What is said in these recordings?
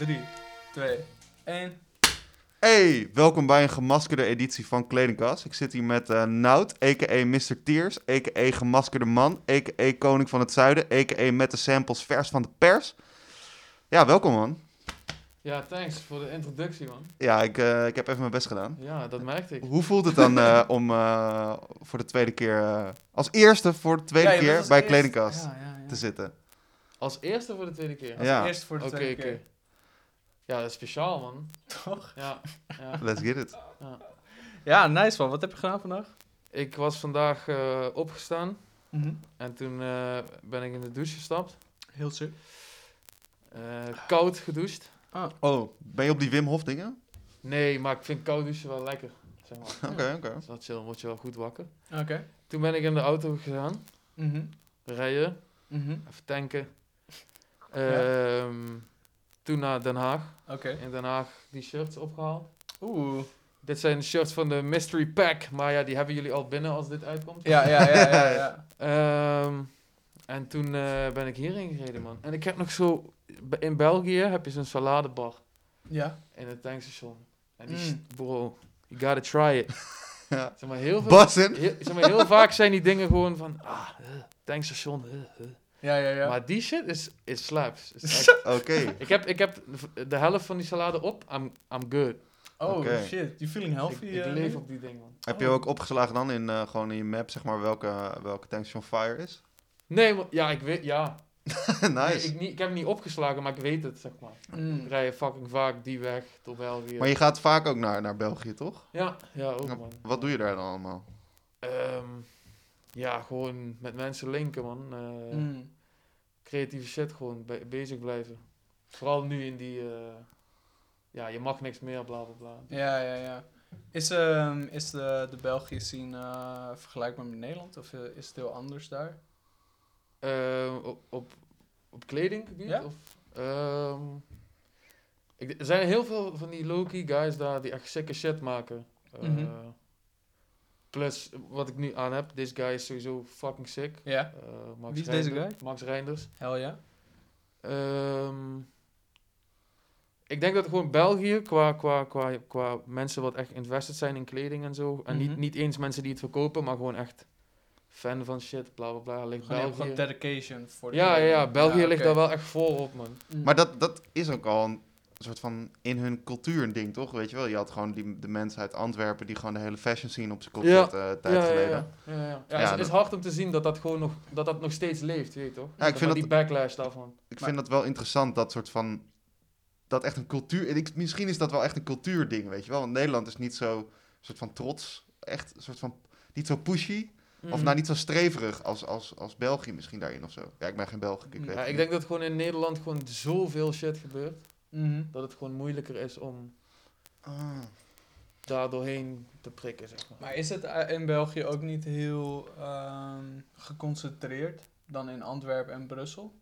Drie, twee, één. Hey, welkom bij een gemaskerde editie van Kledingkast. Ik zit hier met eh Nout, a.k.a. Mr. Tears, a.k.a. gemaskerde man, a.k.a. koning van het zuiden, a.k.a. met de samples vers van de pers. Ja, welkom man. Ja, thanks voor de introductie, man. Ja, ik, eh, ik heb even mijn best gedaan. Ja, dat merkte ik. Hoe voelt het dan eh, om eh, voor de tweede keer, eh, als eerste voor de tweede Ja, keer als bij eerst- Kledingkast Ja, ja, ja. te zitten? Als eerste voor de tweede keer. Als Ja. eerst voor de Oké, tweede oké. keer. Ja, dat is speciaal, man. Toch? Ja, ja. Let's get it. Ja, nice man. Wat heb je gedaan vandaag? Ik was vandaag eh, opgestaan Mhm. en toen eh, ben ik in de douche gestapt. Heel sick. Eh, koud gedoucht. Oh, ben je op die Wim Hof dingen? Nee, maar ik vind koud douchen wel lekker. Zeg maar. Oké, oké. Dat is wel chill, dan word je wel goed wakker. Oké. Toen ben ik in de auto gegaan, Mhm. rijden, Mhm. even tanken. Ehm, Toen naar Den Haag. Oké. In Den Haag die shirts opgehaald. Oeh. Dit zijn de shirts van de Mystery Pack, maar ja, die hebben jullie al binnen als dit uitkomt. Ja, ja, ja, ja. ja. Ehm, en toen eh, ben ik hierheen gereden, man. En ik heb nog zo... In België heb je zo'n saladebar ja. in het tankstation. En die... Mm. Bro, you gotta try it. Ja. Zeg maar, heel veel... Heel, zeg maar, heel vaak zijn die dingen gewoon van... Ah, eh, tankstation, eh, eh. Ja, ja, ja. Maar die shit is, is slaps. Oké. ik, heb, ik heb de helft van die salade op. I'm, I'm good. oh, shit. You feeling healthy? ik ik leef op die dingen, man. Heb je Oh. ook opgeslagen dan in, eh, gewoon in je map, zeg maar, welke, welke tankstation fire is? Nee, maar, ja, ik weet... Ja. Nee, nice. ik, niet, ik heb het niet opgeslagen, maar ik weet het, zeg maar. Mm. Ik rij fucking vaak die weg tot België. Maar je gaat vaak ook naar, naar België, toch? Ja, ja, ook man. Wat doe je daar dan allemaal? Ehm, ja, gewoon met mensen linken, man. Eh, Mm. Creatieve shit, gewoon be- bezig blijven. Vooral nu in die... eh, ja, je mag niks meer, bla bla bla. Ja, ja, ja. Is, ehm, is de, de België scene eh, vergelijkbaar met Nederland? Of is het heel anders daar? Eh, op, op, op kledinggebied? Ja. Of, ehm, ik, er zijn heel veel van die low-key guys daar die echt sikke shit maken. Eh, Mhm. Plus, wat ik nu aan heb, this guy is sowieso fucking sick. Ja. Eh, Max Wie is deze Reinders- Max Reinders. Hell ja. Ehm, ik denk dat gewoon België, qua, qua, qua, qua mensen wat echt invested zijn in kleding en zo. En niet, Mhm. niet eens mensen die het verkopen, maar gewoon echt fan van shit, bla bla bla. Ligt Gewoon, gewoon België. dedication voor de Ja, ja, ja, België ligt daar wel echt vol op, man. Mm. Maar dat, dat is ook al een soort van in hun cultuur een ding, toch? Weet je wel, je had gewoon die, de mensen uit Antwerpen die gewoon de hele fashion scene op zijn kop Ja. eh, tijd ja, ja, geleden. ja, ja, ja. ja, Ja, het is, hard om te zien dat dat gewoon nog, dat dat nog steeds leeft, weet je toch? Ja, ik vind dat- die backlash daarvan. Ik Maar- vind dat wel interessant, dat soort van... Dat echt een cultuur... en Ik, misschien is dat wel echt een cultuurding, weet je wel. Want Nederland is niet zo soort van trots. Echt een soort van... Niet zo pushy. Of Mhm. nou niet zo streverig als, als, als België misschien daarin of zo. Ja, ik ben geen Belg. Ik weet Ja, ik denk dat gewoon in Nederland gewoon zoveel shit gebeurt, Mhm. dat het gewoon moeilijker is om Ah. daar doorheen te prikken, zeg maar. Maar is het eh, in België ook niet heel ehm, geconcentreerd dan in Antwerpen en Brussel?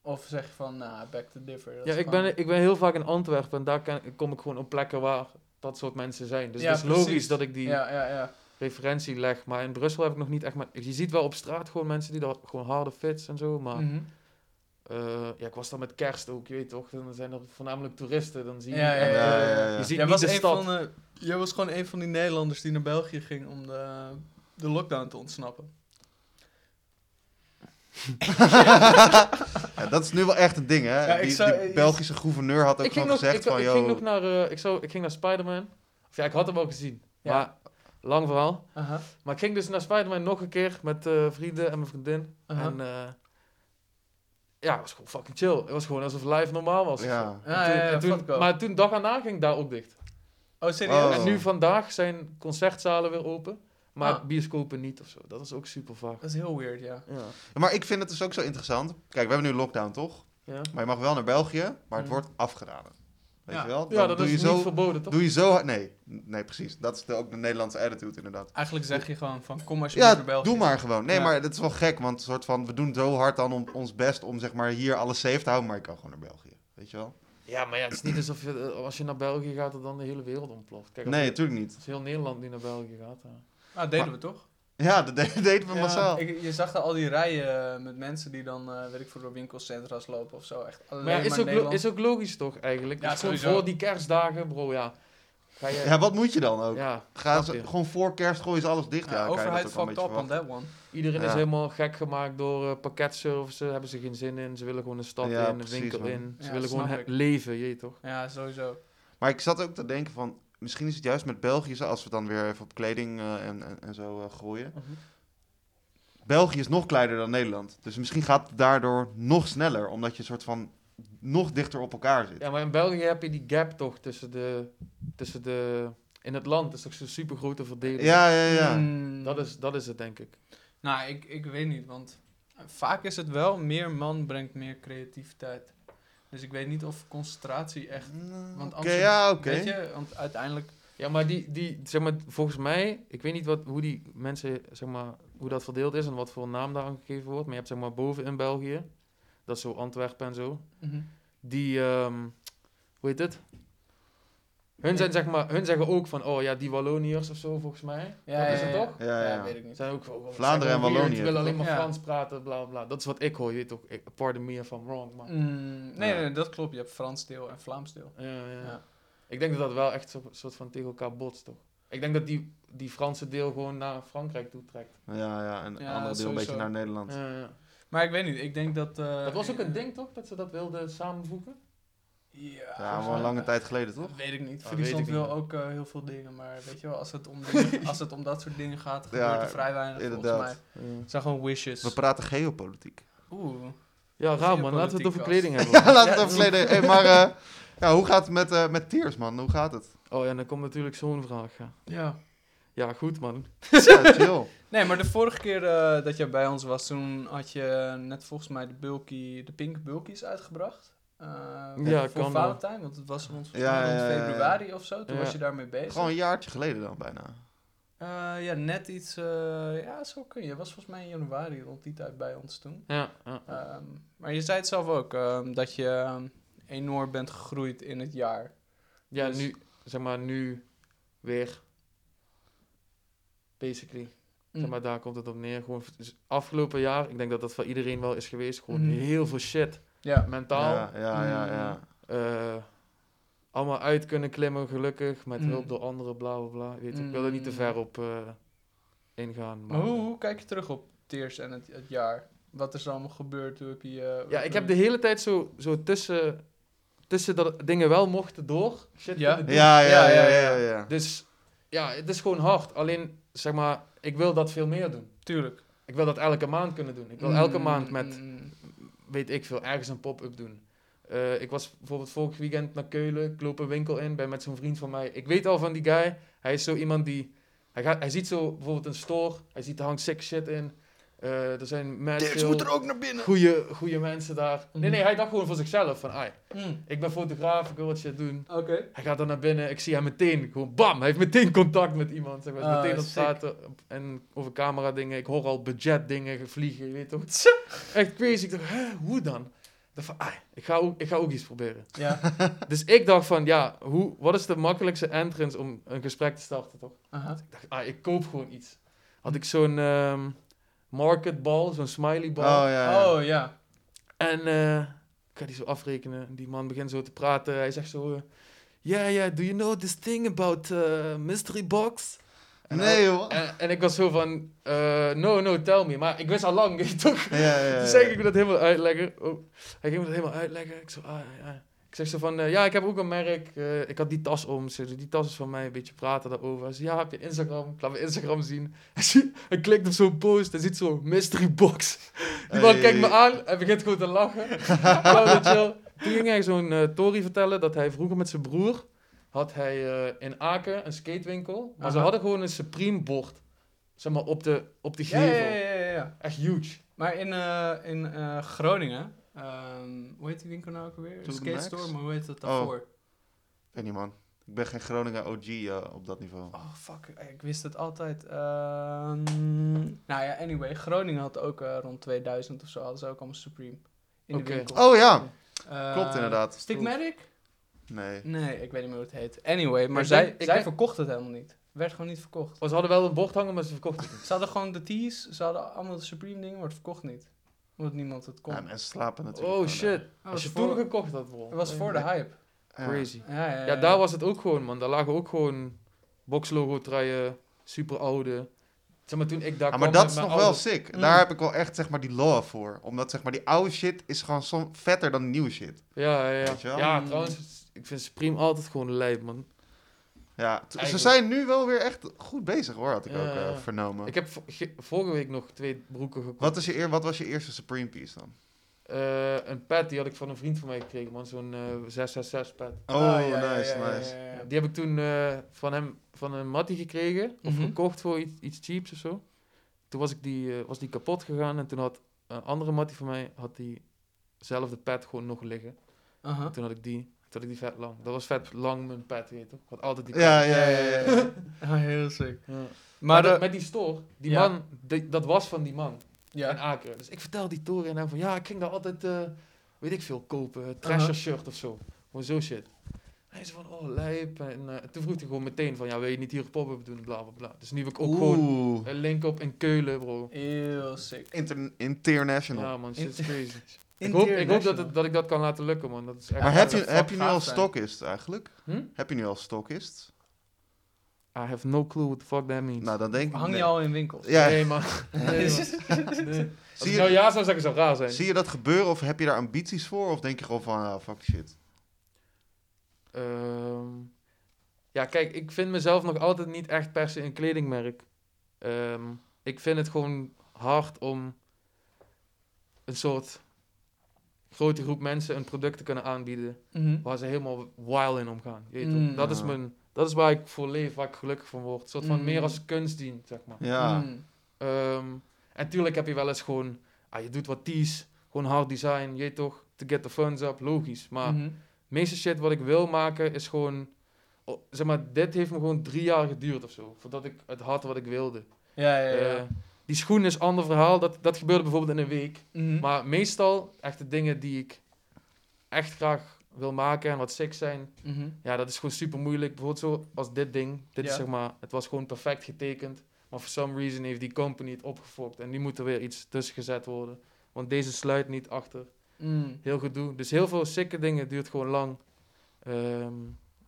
Of zeg je van, nou, back to differ. dat Ja, ik ben, ik ben heel vaak in Antwerpen en daar ken- kom ik gewoon op plekken waar dat soort mensen zijn. Dus Ja, het is precies. logisch dat ik die Ja, ja, ja. Referentie leg. Maar in Brussel heb ik nog niet echt... Maar, je ziet wel op straat gewoon mensen die daar gewoon harde fits en zo. Maar Mhm. eh, ja, ik was daar met kerst ook, je weet toch. Dan zijn er voornamelijk toeristen. Dan zie je Ja, ja, ja, eh, ja, ja. Je ziet Jij niet was, de een stad. van jij was gewoon een van die Nederlanders die naar België ging om de, de lockdown te ontsnappen. ja, dat is nu wel echt een ding, hè? Die, zou- die Belgische gouverneur had ook ik ging gewoon nog, gezegd ik, van... ik yo, ging nog naar, eh, ik, zou, ik ging naar Spider-Man. Of ja, ik had hem al gezien. Ja. Maar, lang verhaal. Aha. Maar ik ging dus naar Spider-Man nog een keer met eh, vrienden en mijn vriendin. En eh, ja, het was gewoon fucking chill. Het was gewoon alsof live normaal was. Ja. Ja, En toen- ja, ja, en toen- fuck wel. maar toen, dag daarna, ging daar ook dicht. Oh, serieus? Oh. En nu vandaag zijn concertzalen weer open. Maar Ah. bioscopen niet of zo. Dat is ook super vaak. Dat is heel weird, ja. Ja. Maar ik vind het dus ook zo interessant. Kijk, we hebben nu lockdown, toch? Ja, Maar je mag wel naar België, maar het Mm. wordt afgeraden. Weet Ja. je wel? ja dat doe is je niet zo, verboden, toch? Doe je zo hard... Nee, nee precies. Dat is de, ook de Nederlandse attitude, inderdaad. Eigenlijk zeg je gewoon van, kom alsjeblieft Ja, naar België. doe maar gewoon. Nee, Ja. maar dat is wel gek, want soort van, we doen zo hard dan om ons best om zeg maar hier alles safe te houden, maar ik kan gewoon naar België. Weet je wel? Ja, maar ja, het is niet alsof je, eh, als je naar België gaat, dat dan de hele wereld ontploft. Kijk, als, Nee, natuurlijk niet. als heel Nederland nu naar België gaat. ja. Ah, deden Maar- we toch? Ja, dat de- deden we Ja, massaal. ik- je zag daar al die rijen eh, met mensen die dan, eh weet ik veel, door winkelcentra's lopen of zo. Echt alleen Maar ja, is maar ook, is ook logisch toch eigenlijk? Ja, gewoon sowieso. voor die kerstdagen, bro, ja. Ga je, Ja, wat moet je dan ook? ja, ze gewoon voor kerst gooien ze alles dicht? Ja, overheid fucked up on that one. Iedereen is helemaal gek gemaakt door eh pakketservice. Hebben ze geen zin in. Ze willen gewoon een stad Ja, in, een winkel man. in. Ze Ja, willen gewoon leven, je weet toch? Ja, sowieso. Maar ik zat ook te denken van, misschien is het juist met België zo, als we dan weer even op kleding eh, en, en, en zo eh, gooien. België is nog kleiner dan Nederland. Dus misschien gaat het daardoor nog sneller, omdat je een soort van nog dichter op elkaar zit. Ja, maar in België heb je die gap toch tussen de... Tussen de in het land is toch zo'n super grote verdeling. Ja, ja, ja. Mm, Dat is, dat is het, denk ik. Nou, ik, ik weet niet, want vaak is het wel meer man brengt meer creativiteit. Dus ik weet niet of concentratie echt... Mm, Want ja, oké. Weet je, want uiteindelijk... Ja, maar die, die, zeg maar, volgens mij, ik weet niet wat, hoe die mensen, zeg maar, hoe dat verdeeld is en wat voor naam daar aan gegeven wordt. Maar je hebt, zeg maar, boven in België, dat is zo Antwerpen en zo, Mhm. die, ehm, hoe heet het? Hun, zijn, zeg maar, hun zeggen ook van, oh ja, die Walloniërs of zo, volgens mij. Ja, dat ja, is het ja. toch? Ja, ja. weet ik niet. Zijn ook, Vlaanderen en Wallonië, Die willen alleen maar. Frans praten, bla bla. Dat is wat ik hoor, je weet toch. Ik, pardon me if I'm wrong, maar... Mm, nee, Ja. nee, dat klopt. Je hebt Frans deel en Vlaams deel. Ja, ja. Ja. Ik denk dat dat wel echt zo- soort van tegen elkaar botst, toch? Ik denk dat die, die Franse deel gewoon naar Frankrijk toe trekt. Ja, ja, en Ja, andere deel een beetje naar Nederland. Ja, ja. Maar ik weet niet, ik denk dat... eh, Dat was ook een ding, toch? Dat ze dat wilden samenvoegen? Ja, Ja, wel een lange tijd geleden, toch? Weet ik niet. Friesland wil ook eh, heel veel dingen, maar weet je wel, als het om, dingen- als het om dat soort dingen gaat, gebeurt Ja, er vrij weinig inderdaad. volgens mij. Het zijn gewoon wishes. We praten geopolitiek. Oeh. Ja, raar man. Laten we het over kleding hebben. Ja, laten we Ja, het even verleden. Hey, maar eh, ja, hoe gaat het met, eh met Tears, man? Hoe gaat het? Oh ja, dan komt natuurlijk zo'n vraag. Ja. Ja. ja, goed man. Ja, chill. Nee, maar de vorige keer eh, dat jij bij ons was, toen had je net volgens mij de bulky, de pink bulkies uitgebracht. Eh, Ja, voor kan wel. Valentijn, want het was rond, Ja, rond ja, ja, ja. februari of zo. Toen Ja. was je daarmee bezig. Gewoon een jaartje geleden dan bijna. Eh, ja, net iets. eh, ja, zo kun je. Het was volgens mij in januari rond die tijd bij ons toen. Ja, ja. Ehm, maar je zei het zelf ook, ehm, dat je ehm, enorm bent gegroeid in het jaar. ja Dus- nu, zeg maar, nu weer. Basically. Zeg maar, daar komt het op neer. Gewoon dus afgelopen jaar, ik denk dat dat voor iedereen wel is geweest. Gewoon Mhm. heel veel shit. Ja. Mentaal. Ja, ja, ja. ja. eh, allemaal uit kunnen klimmen, gelukkig. Met Mm. hulp door anderen, bla bla bla. Weet, je, Ik wil er niet te Mm. ver op eh, ingaan. Maar hoe, hoe kijk je terug op Teers en het, het jaar? Wat is er allemaal gebeurd? Hoe heb je... eh, Ja, ik heb de hele tijd zo, zo tussen, tussen dat dingen wel mochten door. Shit Ja. Ja, ja, Ja, ja. Dus ja, het is gewoon hard. Alleen, zeg maar, ik wil dat veel meer doen. Tuurlijk. Ik wil dat elke maand kunnen doen. Ik wil elke Mm, maand met, mm, weet ik veel, ergens een pop-up doen. Eh, ik was bijvoorbeeld vorig weekend naar Keulen. Ik loop een winkel in, ben met zo'n vriend van mij. Ik weet al van die guy. Hij is zo iemand die... Hij, gaat, hij ziet zo bijvoorbeeld een store. Hij ziet er hangt sick shit in. Eh, er zijn mad veel ook naar binnen. goede, goede mensen daar. Nee, nee, hij dacht gewoon voor zichzelf van... Ai, Mm, ik ben fotograaf, ik wil wat shit doen. Oké. Hij gaat er naar binnen, ik zie hem meteen, gewoon bam, hij heeft meteen contact met iemand. Zeg maar. Ah, meteen op straat op- en over camera dingen. Ik hoor al budget dingen vliegen, je weet toch. Echt crazy. Ik dacht, hè, hoe dan? Ik dacht van, ai, ik ga, ook, ik ga ook iets proberen. Ja. Dus ik dacht van, ja, hoe, wat is de makkelijkste entrance om een gesprek te starten, toch? Aha. Ik dacht, ah, ik koop gewoon iets. Had ik zo'n ehm marketball, zo'n smiley ball. Oh, ja, ja. Oh, ja. En eh, ik ga die zo afrekenen. Die man begint zo te praten. Hij zegt zo... Ja, ja, do you know this thing about uh, mystery box? En Nee, joh. En, en ik was zo van... eh, no, no, tell me. Maar ik wist al lang, weet je toch? Ja, ja, ja. Dus zeg ik moet dat helemaal uitleggen. Oh, hij ging me dat helemaal uitleggen. Ik zo, ah, ja. Ik zeg zo van, eh, ja, ik heb ook een merk. eh, ik had die tas om. Ze die tas is van mij. Een beetje praten daarover. Zei, ja, heb je Instagram? Ik laat mijn Instagram zien. Hij, klikt op zo'n post. Hij ziet zo'n mystery box. Die man Hey. kijkt me aan en begint gewoon te lachen. Ja, wel. Toen ging hij zo'n eh Tory vertellen dat hij vroeger met zijn broer... had hij in Aken een skatewinkel. Maar ze hadden gewoon een Supreme bord. Zeg maar, op de, op de gevel. ja, ja, ja, ja. Echt huge. Maar in, in Groningen, ehm, hoe heet die winkel nou ook the Skate? Store, maar hoe heet dat Oh. daarvoor? Ik weet niet, man. Ik ben geen Groningen OG eh, op dat niveau. Oh, fuck, ik wist het altijd. Ehm, nou ja, anyway, Groningen had ook eh, rond 2000 of zo, hadden ze ook allemaal Supreme in de winkel. Oh ja, Eh, klopt inderdaad. Stigmatic? Nee. Nee, ik weet niet meer hoe het heet. Anyway, maar zij, denk- zij denk- verkocht het helemaal niet. Werd gewoon niet verkocht. Oh, ze hadden wel een bord hangen, maar ze verkochten het niet. Ze hadden gewoon de tees, ze hadden allemaal de Supreme dingen, maar het verkocht niet. Omdat niemand het kon. Ja, mensen slapen natuurlijk. Oh shit. Dat Als was je voor, toen gekocht had, bro. het was voor de hype. Crazy. Ja, ja, ja, Ja, daar was het ook gewoon, man. Daar lagen ook gewoon boxlogo truien, super oude. Zeg maar, toen ik daar Ja, kwam maar dat met is mijn nog wel sick. Mm. Daar heb ik wel echt zeg maar die love voor. Omdat zeg maar die oude shit is gewoon som vetter dan de nieuwe shit. Ja, ja, ja. Weet je wel? Ja, Mm. trouwens, ik vind Supreme altijd gewoon lijp, man. Ja, ze zijn nu wel weer echt goed bezig hoor, had ik Ja, ook eh, vernomen. Ik heb vo- ge- vorige week nog twee broeken gekocht. Wat, is je wat was je eerste Supreme piece dan? Eh, een pet, die had ik van een vriend van mij gekregen, man. Zo'n eh 666 pet. Oh, Ah, ja, ja, nice, ja, ja, nice. ja, ja. Die heb ik toen eh, van hem, van een mattie gekregen. Of Mhm. gekocht voor iets, iets cheaps of zo. Toen was, ik die, eh, was die kapot gegaan. En toen had een andere mattie van mij, had diezelfde pet gewoon nog liggen. Aha. Toen had ik die, toen ik die vet lang. Dat was vet lang mijn pet, weet je toch? Ik had altijd die Ja, ja, ja. ja, ja. Ah, heel sick. Ja. Maar, Maar, dat- de, met die store, die Ja. man, die- dat was van die man. in ja. Aken. Dus ik vertel die toren en hem van, ja, ik ging daar altijd, eh, weet ik veel, kopen. Trasher Aha. shirt of zo. Gewoon zo shit. Hij zei van, oh, lijp. En eh, toen vroeg hij gewoon meteen van, ja, wil je niet hier pop-up doen, bla, bla, bla. Dus nu heb ik ook gewoon een link op in Keulen, bro. Heel sick. Inter- international. Ja, man, shit is crazy. Ik hoop, ik hoop dat, het, dat ik dat kan laten lukken, man. Dat is echt maar heb je, heb je nu al stockist eigenlijk? Hm? Heb je nu al stockist? I have no clue what the fuck that means. Nou, dan denk ik... Hang nee. je al in winkels? Ja, Nee, man. Nee, man. Nee. Als ik nou ja zou zeggen, zou raar zijn. zie je dat gebeuren of heb je daar ambities voor? Of denk je gewoon van, ah, fuck shit. Ehm, ja, kijk, ik vind mezelf nog altijd niet echt per se een kledingmerk. Ehm, ik vind het gewoon hard om een soort grote groep mensen een product te kunnen aanbieden Mhm. waar ze helemaal wild in omgaan. Je weet? Mm. dat, is mijn, dat is waar ik voor leef, waar ik gelukkig van word. Een soort van Mm. meer als kunst dient, zeg maar. Ja. Mm. Ehm, en tuurlijk heb je wel eens gewoon, ah, je doet wat tees, gewoon hard design, je weet toch, to get the funds up, logisch. Maar Mhm. meeste shit wat ik wil maken is gewoon, oh, zeg maar, dit heeft me gewoon drie jaar geduurd of zo, voordat ik het had wat ik wilde. Ja, ja, ja. Eh, die schoen is een ander verhaal, dat, dat gebeurde bijvoorbeeld in een week. Mhm. Maar meestal, echt de dingen die ik echt graag wil maken en wat sick zijn, Mhm. ja, dat is gewoon super moeilijk. Bijvoorbeeld zo als dit ding, dit Ja. is zeg maar, het was gewoon perfect getekend. Maar for some reason heeft die company het opgefokt en nu moet er weer iets tussen gezet worden. Want deze sluit niet achter. Mm. Heel gedoe. Dus heel veel sikke dingen duurt gewoon lang. Ehm,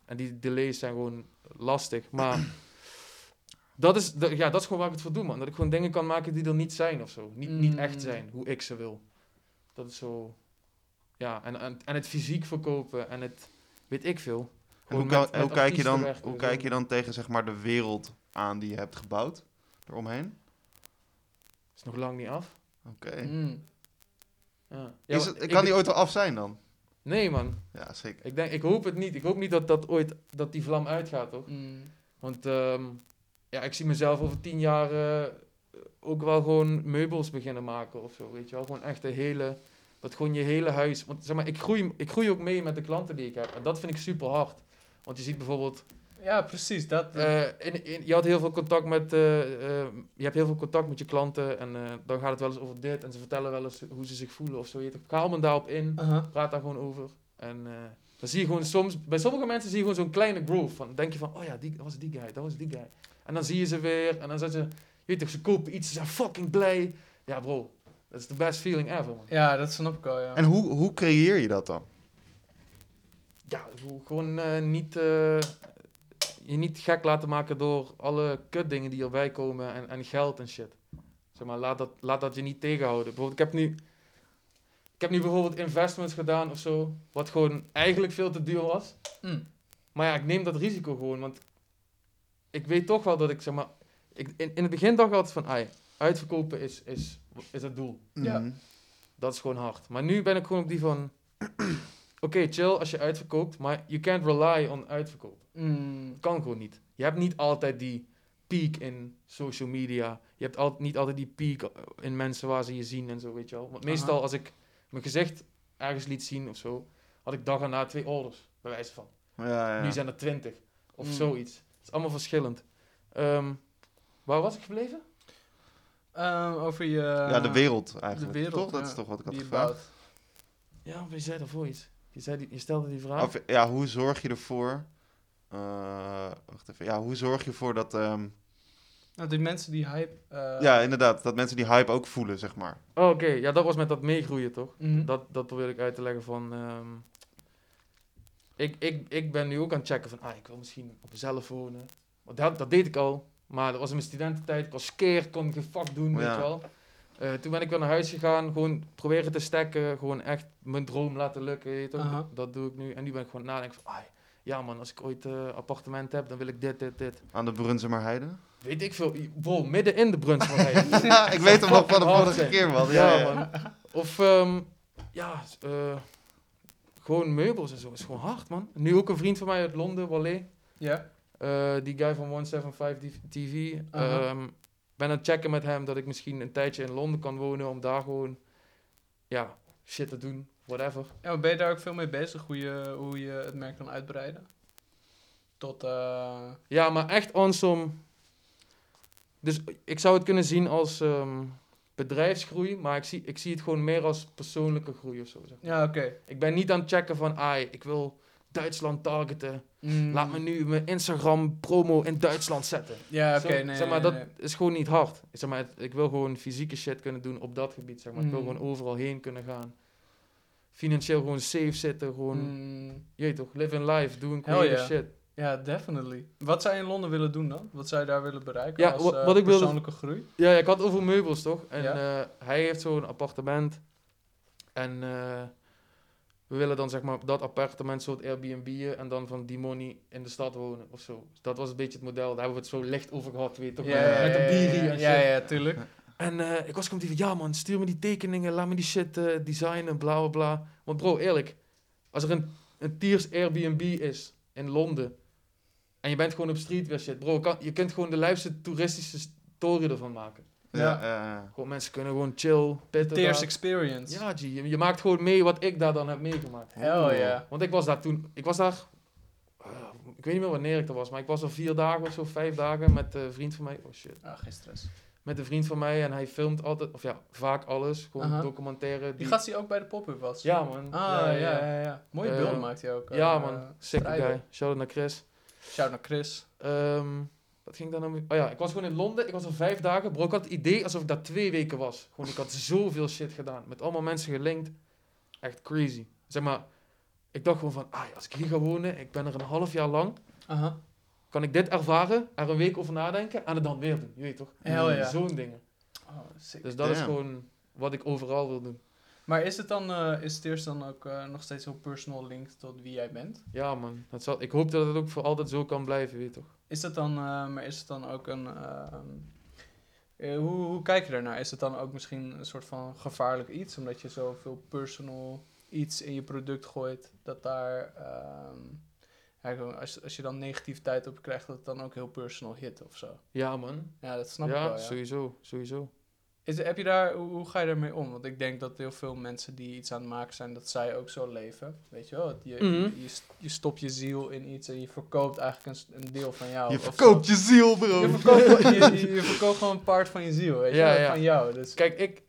en die delays zijn gewoon lastig. Maar dat is, ja, dat is gewoon waar ik het voor doe, man. Dat ik gewoon dingen kan maken die er niet zijn of zo. Niet, niet echt Mm. zijn, hoe ik ze wil. Dat is zo... Ja, en, en, en het fysiek verkopen en het... Weet ik veel. En hoe, met- kijk je dan, werken, hoe kijk je dan tegen zeg maar, de wereld aan die je hebt gebouwd? Eromheen? Is nog lang niet af. Oké. Mm. Ja. Ja, Is maar het, ik- kan die ooit wel af zijn dan? Nee, man. Ja, zeker. Ik, denk, ik hoop het niet. Ik hoop niet dat, dat ooit dat die vlam uitgaat, toch? Mm. Want ehm, ja, ik zie mezelf over tien jaar eh, ook wel gewoon meubels beginnen maken of zo, weet je wel. Gewoon echt de hele, dat gewoon je hele huis. Want zeg maar, ik groei, ik groei ook mee met de klanten die ik heb. En dat vind ik super hard. Want je ziet bijvoorbeeld, Ja, precies. Dat, eh, in, in- je had heel veel contact met, eh, je hebt heel veel contact met je klanten en dan gaat het wel eens over dit en ze vertellen wel eens hoe ze zich voelen of zo. Je haal me daarop in, Aha. praat daar gewoon over. En dan zie je gewoon soms, bij sommige mensen zie je gewoon zo'n kleine groove. Van, denk je van, oh ja, die, dat was die guy, dat was die guy. En dan zie je ze weer en dan zijn ze, je weet toch, ze kopen iets, ze zijn fucking blij. Ja bro, dat is the best feeling ever man. Ja, dat snap ik al, ja. En hoe, hoe creëer je dat dan? Ja, gewoon eh, niet, eh, je niet gek laten maken door alle kutdingen die erbij komen en, en geld en shit. Zeg maar, laat dat, laat dat je niet tegenhouden. Bijvoorbeeld, ik heb nu, ik heb nu bijvoorbeeld investments gedaan of zo, wat gewoon eigenlijk veel te duur was. Mm. Maar ja, ik neem dat risico gewoon, want ik weet toch wel dat ik, zeg maar, ik, in, in het begin dacht ik altijd van, ai, uitverkopen is, is, is het doel. Ja. Dat is gewoon hard. Maar nu ben ik gewoon op die van, oké, chill als je uitverkoopt, maar you can't rely on uitverkoop. Mm. Kan gewoon niet. Je hebt niet altijd die peak in social media. Je hebt al, niet altijd die peak in mensen waar ze je zien en zo, weet je wel. Want meestal Aha. als ik mijn gezicht ergens liet zien of zo, had ik dag erna twee orders, bij wijze van. Ja, ja. Nu zijn er twintig. Of Mm. zoiets. Het is allemaal verschillend. Ehm, waar was ik gebleven? Ehm, over je... ja, de wereld eigenlijk. de wereld, toch? Dat is toch wat ik had gevraagd. Ja, maar je zei daarvoor iets. Je, zei die, je stelde die vraag. Of, ja, hoe zorg je ervoor... eh, wacht even. Ja, hoe zorg je ervoor dat... ehm, Nou, die mensen die hype... eh, ja, inderdaad. Dat mensen die hype ook voelen, zeg maar. Oh, Oké, ja, dat was met dat meegroeien, toch? mhm. Dat, dat probeer ik uit te leggen van... ehm, ik, ik, ik ben nu ook aan het checken van... Ah, ik wil misschien op mezelf wonen. Want dat, dat deed ik al. Maar dat was in mijn studententijd. Ik was skeer, kon geen vak doen, weet Ja. je wel. Eh, toen ben ik weer naar huis gegaan. Gewoon proberen te stekken. Gewoon echt mijn droom laten lukken, weet je toch? Aha. Dat doe ik nu. En nu ben ik gewoon nadenken van... Ah, ja man, als ik ooit een appartement heb, dan wil ik dit, dit, dit. Aan de Brunsumer Heide. Weet ik veel. Bro, midden in de Brunsverheid. ja, ik weet hem nog van de vorige keer, man. Ja, Ja, ja. man. Of, ehm, ja, eh, gewoon meubels en zo. is gewoon hard, man. Nu ook een vriend van mij uit Londen, Wale. Ja. eh, die guy van 175 TV. Ehm, ben aan het checken met hem dat ik misschien een tijdje in Londen kan wonen. Om daar gewoon, ja, shit te doen. Whatever. ja, maar ben je daar ook veel mee bezig? Hoe je, hoe je het merk kan uitbreiden? Tot... eh, Ja, maar echt awesome. Dus ik zou het kunnen zien als ehm, bedrijfsgroei. Maar ik zie, ik zie het gewoon meer als persoonlijke groei of zo. Zeg. maar. ja, oké. Ik ben niet aan het checken van, ai, ik wil Duitsland targeten. Mm. Laat me nu mijn Instagram promo in Duitsland zetten. Ja, oké, nee, zeg maar, nee, dat nee. is gewoon niet hard. Zeg maar, het- ik wil gewoon fysieke shit kunnen doen op dat gebied. Zeg maar. Ik wil Mm. gewoon overal heen kunnen gaan. Financieel gewoon safe zitten. Gewoon, Mm, je weet toch, live in life, doen creative yeah. shit. Ja, definitely. Wat zou je in Londen willen doen dan? Wat zou je daar willen bereiken Ja, als wat- eh, wat ik wilde- persoonlijke groei? Ja, ja, ik had over meubels toch? En Ja. eh, hij heeft zo'n appartement. En eh, we willen dan zeg maar dat appartement soort Airbnb'en en dan van die money in de stad wonen of zo. Dus dat was een beetje het model. Daar hebben we het zo licht over gehad, weet je toch? Ja, met, de ja, en ja, shit. ja, tuurlijk. En ik was gewoon die van, ja man, stuur me die tekeningen, laat me die shit designen, bla bla bla. Want bro, eerlijk, als er een, een Tiers Airbnb is in Londen en je bent gewoon op streetwear shit, bro, kan, je kunt gewoon de lijfste toeristische story ervan maken. Ja, Ja. Gewoon mensen kunnen gewoon chill, pitten Tears experience. Ja, G, je, je maakt gewoon mee wat ik daar dan heb meegemaakt. Hell ja. Want ik was daar toen, ik was daar, eh, ik weet niet meer wanneer ik er was, maar ik was er vier dagen of zo, vijf dagen met een vriend van mij. Oh shit. Ah, geen stress. Met een vriend van mij en hij filmt altijd, of ja, vaak alles. Gewoon Aha. documentaire. Die Die, gast die ook bij de pop-up was? Ja, man. Ah, ja, ja, ja. Mooie Eh, beelden maakt hij ook. eh, Ja, man. eh, Sikke strijden. guy. Shout-out naar Chris. Shout naar Chris. Ehm, wat ging ik daar nou mee? Oh ja, ik was gewoon in Londen. Ik was er vijf dagen. Bro, ik had het idee alsof ik daar twee weken was. Gewoon, ik had zoveel shit gedaan. Met allemaal mensen gelinkt. Echt crazy. Zeg maar, ik dacht gewoon van, ah, als ik hier ga wonen, ik ben er een half jaar lang. Aha. Kan ik dit ervaren, er een week over nadenken en het dan weer doen. Je weet toch? Hell ja. Zo'n dingen. Oh, sick. Dus dat is gewoon wat ik overal wil doen. Maar is het dan, eh, is het eerst dan ook eh, nog steeds heel personal linked tot wie jij bent? Ja, man. Dat zal, ik hoop dat het ook voor altijd zo kan blijven, weet je toch? Is het dan, eh, maar is het dan ook een, ehm, eh, hoe, hoe kijk je daarnaar? Is het dan ook misschien een soort van gevaarlijk iets, omdat je zoveel personal iets in je product gooit, dat daar, ehm, als, als je dan negativiteit op krijgt, dat het dan ook heel personal hit of zo? Ja, man. Ja, dat snap ik wel, ja. sowieso. Sowieso. Is, heb je daar, hoe, hoe ga je daarmee om? Want ik denk dat heel veel mensen die iets aan het maken zijn, dat zij ook zo leven. Weet je wel? Mhm. je, je, je stopt je ziel in iets en je verkoopt eigenlijk een, deel van jou. Je verkoopt je ziel, bro. Je verkoopt, gewoon- je, je, je verkoopt gewoon een part van je ziel, weet je Ja, wel? ja. Van jou. Dus, Kijk, ik,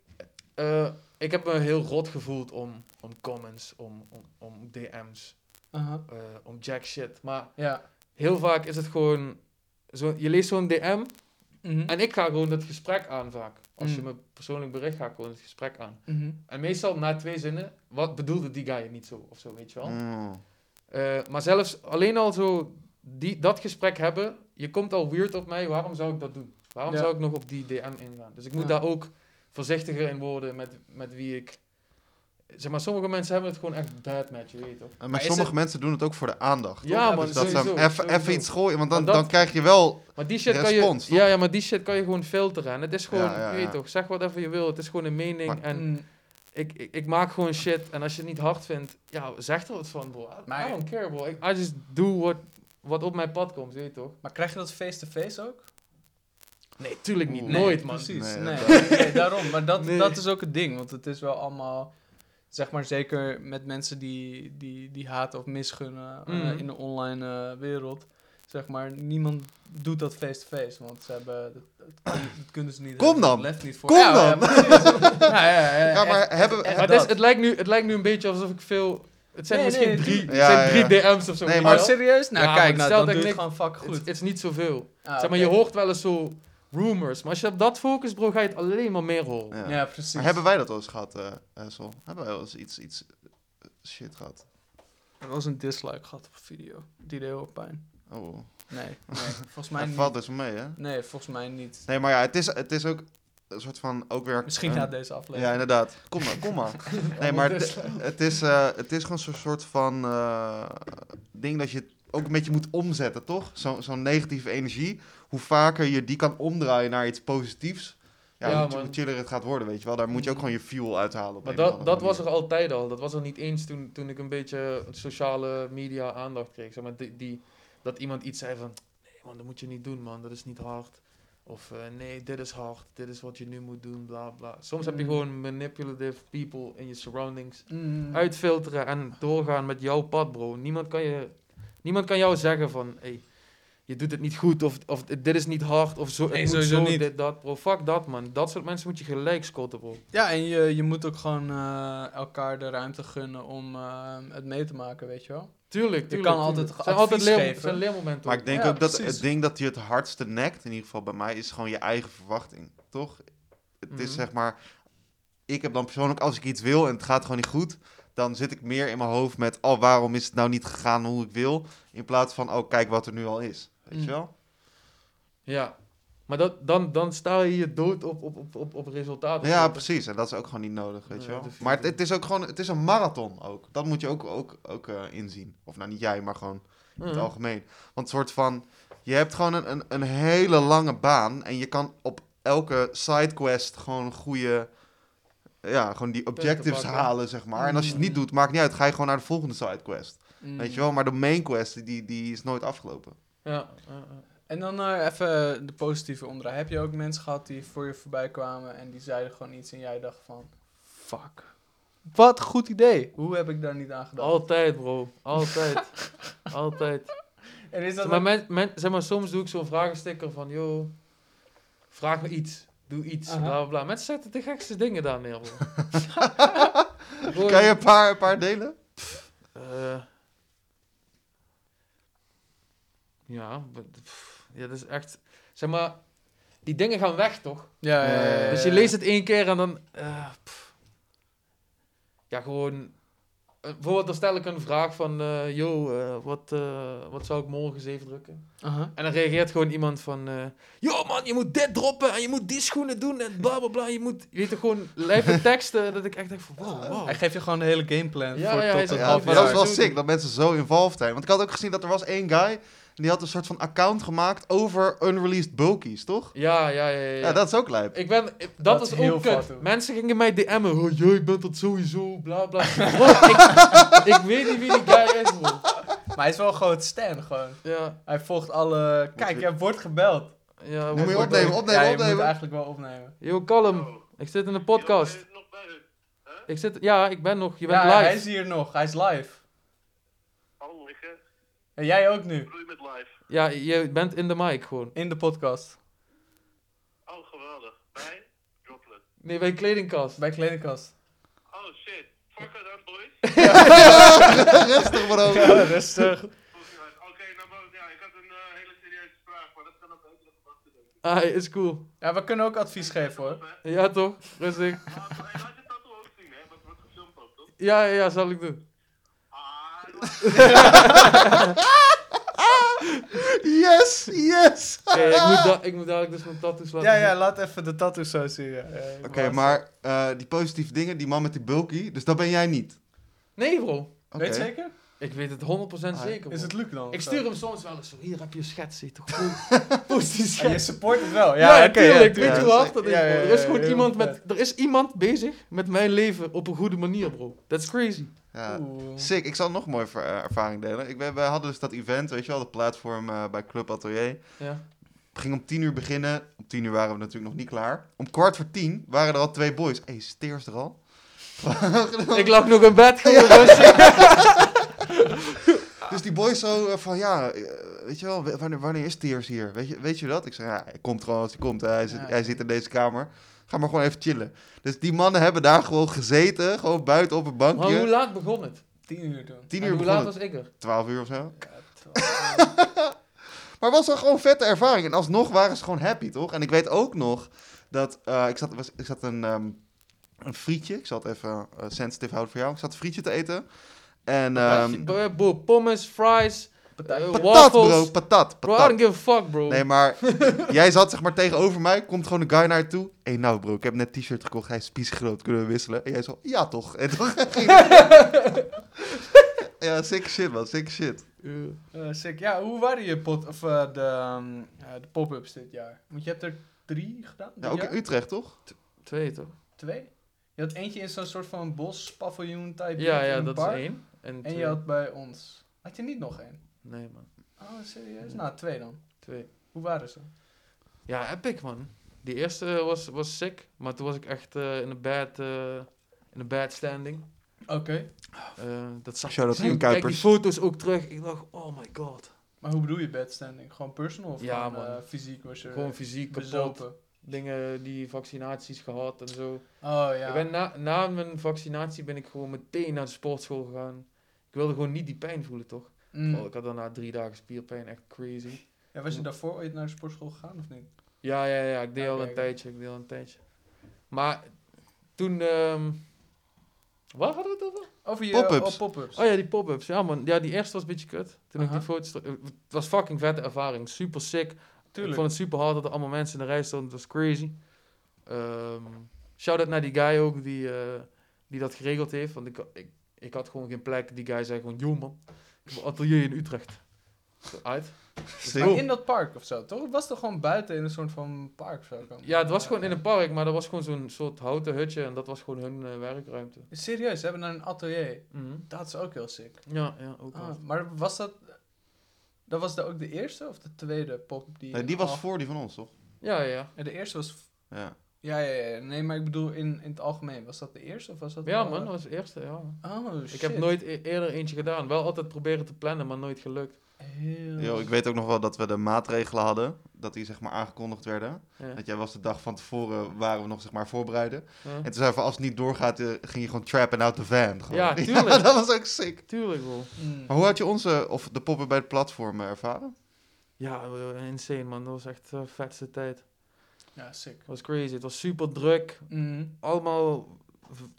eh, ik heb me heel rot gevoeld om, om comments, om, om, om DM's, Aha. eh, om jack shit. Maar Ja. heel vaak is het gewoon, zo, je leest zo'n DM Mhm. en ik ga gewoon het gesprek aan vaak. Als je Mm. me persoonlijk bericht, ga ik gewoon het gesprek aan. Mhm. En meestal na twee zinnen, wat bedoelde die guy niet zo, of zo, weet je wel. Mm. Eh, maar zelfs alleen al zo die, dat gesprek hebben, je komt al weird op mij, waarom zou ik dat doen? Waarom Ja. zou ik nog op die DM ingaan? Dus ik moet Ja. daar ook voorzichtiger in worden met, met wie ik... Zeg maar, sommige mensen hebben het gewoon echt bad match, je weet toch? Maar, sommige het- mensen doen het ook voor de aandacht. toch? Ja, man, dus dat ze sowieso, even, sowieso. even iets gooien, want dan, dat- dan krijg je wel... Maar die shit Respons, kan toch? je... Ja, ja, maar die shit kan je gewoon filteren. En het is gewoon, Ja, ja, je weet ja. toch, zeg whatever je wil. Het is gewoon een mening. Maar- en Mm. ik, ik, ik maak gewoon shit. En als je het niet hard vindt, ja, zeg er wat van, bro. I, Maar- I don't care, bro. Ik, I just do what, wat op mijn pad komt, weet je toch? Maar krijg je dat face-to-face ook? Nee, tuurlijk niet. Oeh. Nooit, man. Precies, Nee, nee, daarom. Maar dat, Nee. dat is ook het ding, want het is wel allemaal, zeg maar zeker met mensen die, die, die haten of misgunnen eh, Mhm. in de online eh, wereld. Zeg maar, niemand doet dat face-to-face, want ze hebben, dat, dat, kun- dat kunnen ze niet. Kom hebben, dan. lef niet voor. Kom ja, dan. Ja, precies. ja, ja, ja, Ja, maar echt- hebben- echt Maar het, is, dat. het, lijkt nu, het lijkt nu een beetje alsof ik veel Het zijn Nee, misschien nee, drie, het zijn drie ja. DM's of zo. Nee, maar Oh, wel. serieus? Nou, Ja, maar kijk, het nou, dan doe het gewoon fuck Het goed. het is niet zoveel. Ah, zeg maar, je hoort wel eens zo rumors. Maar als je op dat focust, bro, ga je het alleen maar meer horen. Ja. Ja, precies. Maar hebben wij dat wel eens gehad, eh eh, Sol? Hebben wij wel eens iets, iets eh, shit gehad? Er was een dislike gehad op een video. Die deed heel veel pijn. Oh, Nee, nee, volgens mij niet. valt dus mee, hè? Nee, volgens mij niet. Nee, maar ja, het is, het is ook een soort van, ook weer... Misschien na deze aflevering. Ja, inderdaad. Kom maar, kom maar. Nee, maar het, het is, eh, het is gewoon zo'n soort van eh, ding dat je het ook een beetje moet omzetten, toch? Zo- Zo'n negatieve energie. Hoe vaker je die kan omdraaien naar iets positiefs, ja, Ja, hoe, chiller het gaat worden, weet je wel. Daar moet je ook gewoon je fuel uithalen. Maar dat, dat was er altijd al. Dat was er niet eens toen, toen ik een beetje sociale media aandacht kreeg. Zeg maar, die, die, dat iemand iets zei van... Nee man, dat moet je niet doen man, dat is niet hard. Of eh, nee, dit is hard, dit is wat je nu moet doen, bla bla. Soms heb je Mm. gewoon manipulative people in je surroundings. Mm. Uitfilteren en doorgaan met jouw pad bro. Niemand kan, je, niemand kan jou zeggen van... Hey, je doet het niet goed of, of dit is niet hard of zo. Het Nee, moet sowieso zo, niet. dit, dat bro. Fuck dat man. Dat soort mensen moet je gelijk scotten bro. Ja, en je, je moet ook gewoon eh, elkaar de ruimte gunnen om eh, het mee te maken, weet je wel. Tuurlijk, tuurlijk. kan altijd tuurlijk. Zijn altijd leer, geven. zijn leermomenten. Maar ik denk Ja, ook dat precies. het ding dat je het hardste nekt, in ieder geval bij mij, is gewoon je eigen verwachting, toch? Het is Mhm. zeg maar, ik heb dan persoonlijk, als ik iets wil en het gaat gewoon niet goed, dan zit ik meer in mijn hoofd met, oh, waarom is het nou niet gegaan hoe ik wil? In plaats van, oh, kijk wat er nu al is. Weet Mm. je wel? Ja. Maar dat, dan, dan sta je je dood op, op, op, op, op resultaten. Ja, precies. En dat is ook gewoon niet nodig, weet je wel? Maar het, het is ook gewoon, het is een marathon ook. Dat moet je ook, ook, ook eh, inzien. Of nou, niet jij, maar gewoon in het Mhm. algemeen. Want soort van, je hebt gewoon een, een, een hele lange baan en je kan op elke sidequest gewoon goede, ja, gewoon die objectives halen, zeg maar. En als je het niet Mm. doet, maakt niet uit, ga je gewoon naar de volgende sidequest. Mm. Weet je wel? Maar de main quest, die, die is nooit afgelopen. Ja. En dan eh, even de positieve omdraai. Heb je ook mensen gehad die voor je voorbij kwamen en die zeiden gewoon iets en jij dacht van... Fuck. Wat een goed idee. Hoe heb ik daar niet aan gedacht? Altijd, bro. Altijd. Altijd. En is dat Zeg maar, men, men- zeg maar, soms doe ik zo'n vragensticker van, yo, vraag me iets. Doe iets. Aha. Bla, bla, bla. Mensen zetten de gekste dingen daar neer, bro. Kan je een paar, een paar delen? eh, ja, pff, ja, dat is echt... Zeg maar, die dingen gaan weg, toch? Ja, ja, ja, ja, Dus je leest het één keer en dan... eh, ja, gewoon... eh, bijvoorbeeld, dan stel ik een vraag van... eh yo, eh, wat, eh, wat zou ik morgen eens even drukken? Aha. En dan reageert gewoon iemand van... eh yo man, je moet dit droppen en je moet die schoenen doen en bla bla bla. Je moet... Je weet toch gewoon lijpe teksten dat ik echt denk van... Wow, wow. Hij geeft je gewoon de hele gameplan Ja, voor tot een Ja, half maar dat is wel sick dat mensen zo involved zijn. Want ik had ook gezien dat er was één guy... En die had een soort van account gemaakt over unreleased bulkies, toch? Ja, ja, ja, ja. Ja, dat is ook lijp. Ik ben, ik- dat, is heel ook kut. fout, hoor. Mensen gingen mij DM'en. Oh, jij bent dat sowieso, bla bla. Bro, ik, ik weet niet wie die guy is, bro. Maar hij is wel gewoon het stan, gewoon. Ja, Hij volgt alle... Kijk, je- jij wordt gebeld. ja. Moet je wat- opnemen, opnemen, ja, je moet opnemen. eigenlijk wel opnemen. Yo, kalm. Ik zit in de podcast. nog bij u? Ik zit, ja, ik ben nog. Je bent ja, live. hij is hier nog. Hij is live. En jij ook nu. je met live. Ja, je bent in de mic gewoon. In de podcast. Oh, geweldig. Bij Droplet. Nee, bij kledingkast. Bij Kledingkast. Oh shit. Fuck it up, boys. Rustig, bro. Ja, rustig. Oké, nou. Ja, ik had een eh, hele serieuze vraag, maar dat kan ook de gedachten doen. Ah, is cool. Ja, we kunnen ook advies geven hoor. Ja, toch? Rustig. Laat hey, laat je tattoo ook zien, hè? Want het wordt gefilmd ook, toch? Ja, ja, ja, zal ik doen. Ah, Yes, yes. Ik, moet da- ik moet dadelijk dus mijn tattoos laten Ja, zien. ja, laat even de tattoos zo zien. ja. Ja, ik Oké, maar eh, die positieve dingen, die man met die bulky, dus dat ben jij niet. Nee, bro. Oké. Weet je zeker? Ik weet het 100% Ah, zeker, bro. Is het Luc dan? Ik stuur hem soms wel eens zo. Hier heb je een schets, zie je toch? Positief Ja, je schets. support het wel. Ja, Ja, ja oké, tuurlijk. ja, weet je hoe hard dat is, Ja, bro? ja, Er is ja, gewoon heel iemand vet. met... Er is iemand bezig met mijn leven op een goede manier, bro. That's crazy. Ja. Oeh. Sick, ik zal nog een mooie eh, ervaring delen. Ik ben, wij hadden dus dat event, weet je wel, de platform eh, bij Club Atelier. Ja. Ging om tien uur beginnen. Om tien uur waren we natuurlijk nog niet klaar. Om kwart voor tien waren er al twee boys. Hé, hey, Steers er al? Ik lag nog in bed. Dus die boys zo eh, van, ja, weet je wel, wanneer, wanneer is Tears hier? Weet je, weet je dat? Ik zeg, ja, hij komt gewoon als hij komt. Hij, zit, Ja. hij zit in deze kamer. Ga maar gewoon even chillen. Dus die mannen hebben daar gewoon gezeten, gewoon buiten op een Maar hoe bankje. laat begon het? Tien uur doen. 10 En uur hoe laat was ik er? 12 uur of zo. Twaalf. Maar het was wel gewoon een vette ervaring. En alsnog waren ze gewoon happy, toch? En ik weet ook nog dat... eh, ik, zat, was, ik zat een, ehm, een frietje. Ik zal het even eh, sensitive houden voor jou. Ik zat een frietje te eten. En... ehm pommes, fries, Patat. eh, patat, bro. Patat. Bro, I patat. don't give a fuck, bro. Nee, maar jij zat zeg maar tegenover mij. Komt gewoon een guy naar je toe. Hé, hey, nou bro, ik heb net een t-shirt gekocht. Hij is spiesgroot. Kunnen we wisselen? En jij zo, ja toch? En ging Ja, sick shit man. Sick shit. Eh, sick. Ja, hoe waren je pot, of, eh, de, ehm, de pop-ups dit jaar? Want je hebt er drie gedaan? Ja, ook jaar? in Utrecht, toch? Twee, toch? Twee? Je had eentje in zo'n soort van bos, paviljoen type. Ja, ja, dat is één. En, je had bij ons. Had je niet nog één? Nee, man. Oh, serieus? Nou, twee dan. Twee. Hoe waren ze? Ja, epic, man. Die eerste was, was sick, maar toen was ik echt eh, in een bad, eh, in een bad standing. Oké. Eh, dat zag Shout-out ik. Kijk die foto's ook terug. Ik dacht, oh my god. Maar hoe bedoel je bad standing? Gewoon personal of Ja, gewoon, man. eh, fysiek was je Gewoon fysiek kapot. bezopen? Dingen die vaccinaties gehad en zo. Oh ja. Ik ben na, na mijn vaccinatie ben ik gewoon meteen naar de sportschool gegaan. Ik wilde gewoon niet die pijn voelen, toch? Mm. Ik had daarna drie dagen spierpijn, echt crazy. Ja, was je daarvoor ooit naar de sportschool gegaan of niet? Ja, ja, ja, ik deed Ja, al een kijk. tijdje, ik deed al een tijdje. Maar toen, ehm waar hadden we het over? Over je Pop-ups. oh, pop-ups. Oh ja, die pop-ups. Ja man, ja, die eerste was een beetje kut. Toen ik die foto's... terug- Het was fucking vette ervaring, super sick. Ik Tuurlijk. vond het super hard dat er allemaal mensen in de rij stonden, het was crazy. Ehm Shout-out naar die guy ook die, eh, die dat geregeld heeft, want ik, ik, ik had gewoon geen plek. Die guy zei gewoon, yo man, ik atelier in Utrecht. Uit. Maar in dat park of zo, toch? Het was toch gewoon buiten in een soort van park of zo? kan- Ja, het was gewoon in een park, maar dat was gewoon zo'n soort houten hutje en dat was gewoon hun eh, werkruimte. Serieus, ze hebben een atelier. Mhm. Dat is ook heel sick. Ja, ja, ook Ah, wel. maar was dat... Dat was de, ook de eerste of de tweede pop die... Nee, die was voor die van ons, toch? Ja, ja. Ja, de eerste was... Ja. Ja, ja, ja. Nee, maar ik bedoel in, in het algemeen. Was dat de eerste of was dat... Ja man, dat was de eerste, ja. Oh, shit. Ik heb nooit e- eerder eentje gedaan. Wel altijd proberen te plannen, maar nooit gelukt. Heel... Yo, ik weet ook nog wel dat we de maatregelen hadden. Dat die zeg maar aangekondigd werden. Ja. Dat jij was de dag van tevoren, waren we nog zeg maar voorbereiden. Ja. En toen zei van als het niet doorgaat, eh, ging je gewoon trappen out the van. Gewoon. Ja, tuurlijk. dat was ook sick. Tuurlijk wel. Mm. Maar hoe had je onze, of de poppen bij het platform eh, ervaren? Ja, eh, insane man. Dat was echt de vetste tijd. Ja, sick. Het was crazy. Het was super druk. Mm. Allemaal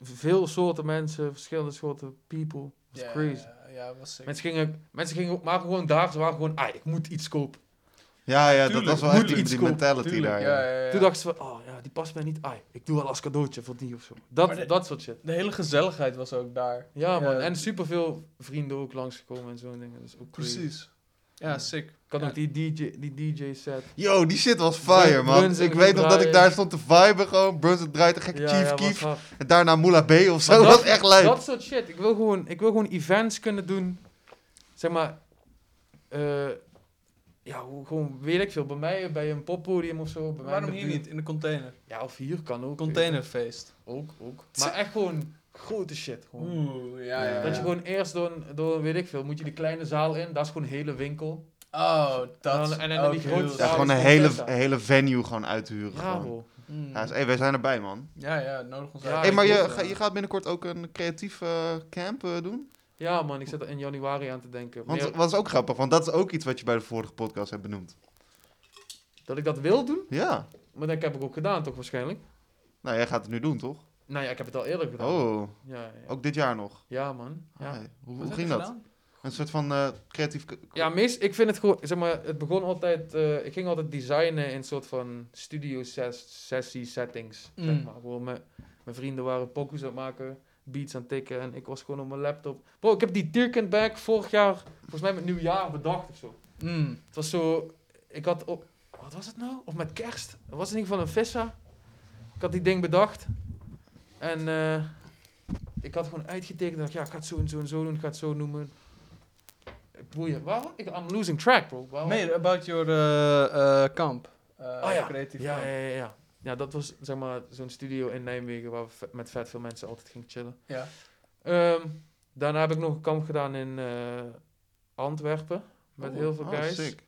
veel soorten mensen, verschillende soorten people. Het was Ja, crazy. Ja, ja, was sick. Mensen gingen, mensen gingen maar gewoon daar. Ze waren gewoon, ah, ik moet iets kopen. Ja, ja, dat was wel echt die, die mentality Tuurlijk, daar. ja, Ja. ja, ja. Toen dachten ze van, oh ja, die past mij niet. Ah, ik doe wel als cadeautje voor die of zo. Dat, de- dat soort shit. De hele gezelligheid was ook daar. Ja man, en superveel vrienden ook langsgekomen en zo'n dingen. Is ook crazy. Precies. Ja, sick. Ik had Ja. ook die DJ, die DJ set. Yo, die shit was fire, man. Ik weet nog dat ik daar stond te viben gewoon. Brunswick draait een gekke Ja, Chief Keef. En daarna Moula B of zo. Dat was echt leuk. Dat soort shit. Ik wil gewoon, ik wil gewoon events kunnen doen. Zeg maar, eh, ja, hoe- gewoon weet ik veel. Bij mij, bij een poppodium of zo. Bij mij Waarom hier niet? In de container. Ja, of hier kan ook. Containerfeest. Ook, ook. Maar echt gewoon grote shit. Gewoon. Oeh, ja, ja. Dat je gewoon eerst door, een- door, weet ik veel, moet je die kleine zaal in. Dat is gewoon een hele winkel. Oh, dat En dan- is en dan ook die heel grote Ja, zaal. sick. gewoon een is hele, hele venue gewoon uithuren. Ja, gewoon. bro. Mm. Ja, dus, hey, wij zijn erbij, man. Ja, ja, nodig ons Ja, uit. hey, maar je, hoop, ga- ja. je gaat binnenkort ook een creatief eh, camp eh, doen? Ja, man, ik zit er in januari aan te denken. Want Meer- wat is ook grappig, want dat is ook iets wat je bij de vorige podcast hebt benoemd. dat ik dat wil doen, Ja. maar dat heb ik ook gedaan, toch waarschijnlijk? Nou, jij gaat het nu doen, toch? Nou ja, ik heb het al eerder gedaan. Oh, Ja, ja. ook dit jaar nog. ja man. Ja. Hoe ging dat? gedaan? Een soort van eh, creatief... Ja, meest, ik vind het gewoon, zeg maar, het begon altijd, eh, ik ging altijd designen in soort van studio ses, sessie settings, Mm. zeg maar. Gewoon mijn, mijn vrienden waren pokus aan het maken, beats aan het tikken en ik was gewoon op mijn laptop. Bro, ik heb die Tirkent bag vorig jaar, volgens mij met nieuwjaar bedacht of zo. Mm. Het was zo, ik had op, wat was het nou? Of met kerst? Het was in ieder geval een vissa. Ik had die ding bedacht. En eh, ik had gewoon uitgetekend. dacht, ja, ik ga het zo en zo en zo doen. Ik ga het zo noemen. Boeien. Waarom? Ik, I'm losing track, bro. Waarom? Made about your uh, uh, kamp. Uh, oh ja. Creatief Ja, ja, ja, ja. Ja, dat was zeg maar zo'n studio in Nijmegen waar we met vet veel mensen altijd gingen chillen. Ja. Ehm, daarna heb ik nog een kamp gedaan in eh, Antwerpen. Met Oh, heel veel oh, guys. sick.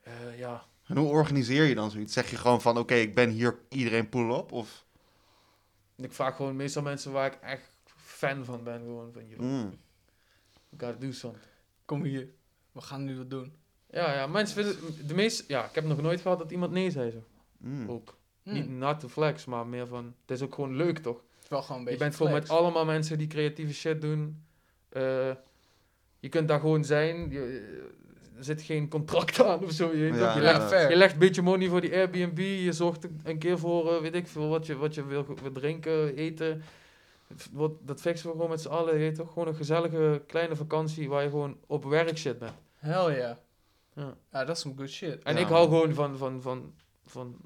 Eh, ja, En hoe organiseer je dan zoiets? Zeg je gewoon van, oké, ik ben hier, iedereen pull op? Of... Ik vraag gewoon meestal mensen waar ik echt fan van ben. Gewoon van, yo, Mm. we gotta do something. Kom hier. We gaan nu wat doen. Ja, ja, mensen vinden, de meeste, ja, ik heb nog nooit gehad dat iemand nee zei, zo. Mm. Ook. Hmm. Niet not to flex, maar meer van, het is ook gewoon leuk, toch? Het is wel gewoon een Je beetje bent gewoon met allemaal mensen die creatieve shit doen. Eh, je kunt daar gewoon zijn. Je, er zit geen contract aan of zo. Je, Ja, je, Ja, legt, fair. je legt een beetje money voor die Airbnb. Je zorgt een keer voor, eh, weet ik veel, wat je, wat je wil, wil drinken, eten. Wordt- Dat fixen we gewoon met z'n allen. Je weet toch? Gewoon een gezellige kleine vakantie waar je gewoon op werk shit bent. Hell ja. Ja. Ja, dat is some good shit. En Ja, ik hou gewoon van, van, van, van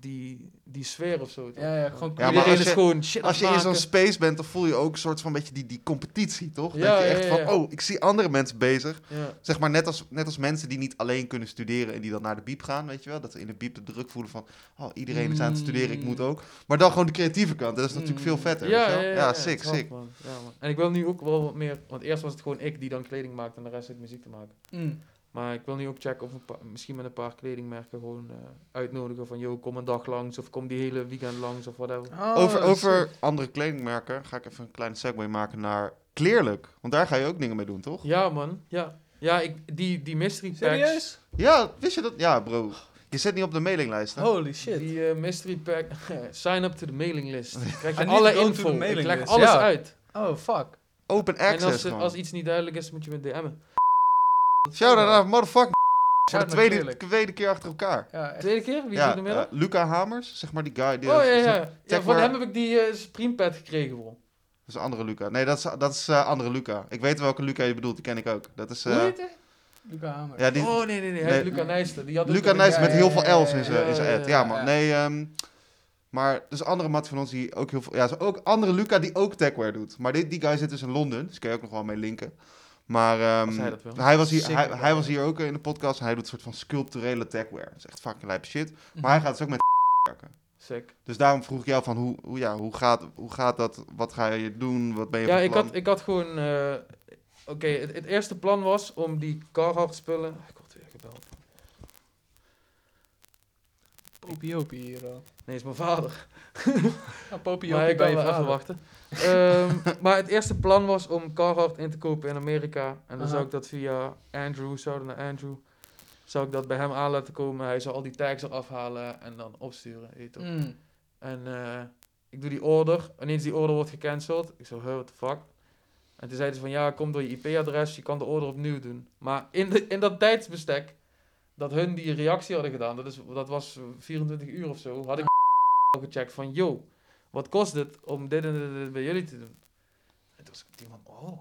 die, die sfeer of zo. toch? Ja, ja, gewoon Ja, Iedereen als is je- gewoon shit Als je in zo'n space bent, dan voel je ook een soort van beetje die, die competitie, toch? Ja, dat je ja, echt ja, ja. van, oh, ik zie andere mensen bezig. Ja. Zeg maar net als, net als mensen die niet alleen kunnen studeren en die dan naar de biep gaan, weet je wel? Dat ze in de biep de druk voelen van, oh, iedereen is aan het studeren, ik moet ook. Maar dan gewoon de creatieve kant, dat is natuurlijk Mm. veel vetter, Ja, weet je ja, wel? ja, Ja, ja, sick, sick. man. Ja, man. En ik wil nu ook wel wat meer, want eerst was het gewoon ik die dan kleding maakte en de rest zit muziek te maken. Mm. Maar ik wil nu ook checken of paar- misschien met een paar kledingmerken gewoon eh, uitnodigen van, yo, kom een dag langs of kom die hele weekend langs of whatever. Oh, over over andere kledingmerken ga ik even een kleine segue maken naar Kleerlijk. Want daar ga je ook dingen mee doen, toch? Ja, man. Ja, ja ik, die, die mystery packs. Serieus? Ja, wist je dat? Ja, bro. Je zit niet op de mailinglijst, hè? Holy shit. Die eh, mystery pack, sign up to the mailing list. Dan krijg je alle info. Ik leg alles ja. uit. Oh, fuck. Open En access, als, er- gewoon. als iets niet duidelijk is, moet je me DM'en. Shout out naar motherfucking voor de tweede, tweede keer achter elkaar. Ja. Tweede keer? Wie ja, doet middag? eh, Luca Hamers, zeg maar die guy. Die oh ja, is- ja. ja van maar- hem heb ik die uh, Supreme gekregen, bro. Dat is andere Luca. Nee, dat is, dat is eh, andere Luca. Ik weet welke Luca je bedoelt, die ken ik ook. Dat is... Hoe heet hij? Luca Hamer. ja, die, Oh nee, nee, nee. Is Luca Nijsten. Die had Luca een- Nijs ja, met heel veel L's in zijn ja, in zijn ja, ad. ja, ja. Nee, ehm, maar dus een andere maat van ons die ook heel veel... Ja, zo ook andere Luca die ook techwear doet. Maar die, die guy zit dus in Londen, dus kun je ook nog wel mee linken. Maar ehm, hij was hier, hij, was hier ook in de podcast en hij doet een soort van sculpturele techwear. Dat is echt fucking lijp shit. Mhm. Maar hij gaat dus ook met werken. Sick. Dus daarom vroeg ik jou van, hoe, hoe, ja, hoe, gaat, hoe gaat dat? Wat ga je doen? Wat ben je Ja, van ik plan? had, ik had gewoon... eh, Oké, het, het eerste plan was om die Carhartt spullen... Ik word weer gebeld. Popiopie hier al. Nee, is mijn vader. Maar ik bij kan je wel even wachten. Ehm, maar het eerste plan was om Carhartt in te kopen in Amerika. En dan Aha. zou ik dat via Andrew, zouden naar Andrew... Zou ik dat bij hem aan laten komen. Hij zou al die tags eraf halen en dan opsturen. Weet je toch? Mm. En eh, ik doe die order. Ineens die order wordt gecanceld. Ik zo, huh, what the fuck? En toen zeiden ze van, ja, kom door je IP-adres. Je kan de order opnieuw doen. Maar in, de, in dat tijdsbestek dat hun die reactie hadden gedaan, dat, is, dat was 24 uur of zo, had ik al gecheckt van, yo, wat kost het om dit en dit, bij jullie te doen? En toen was ik iemand, oh.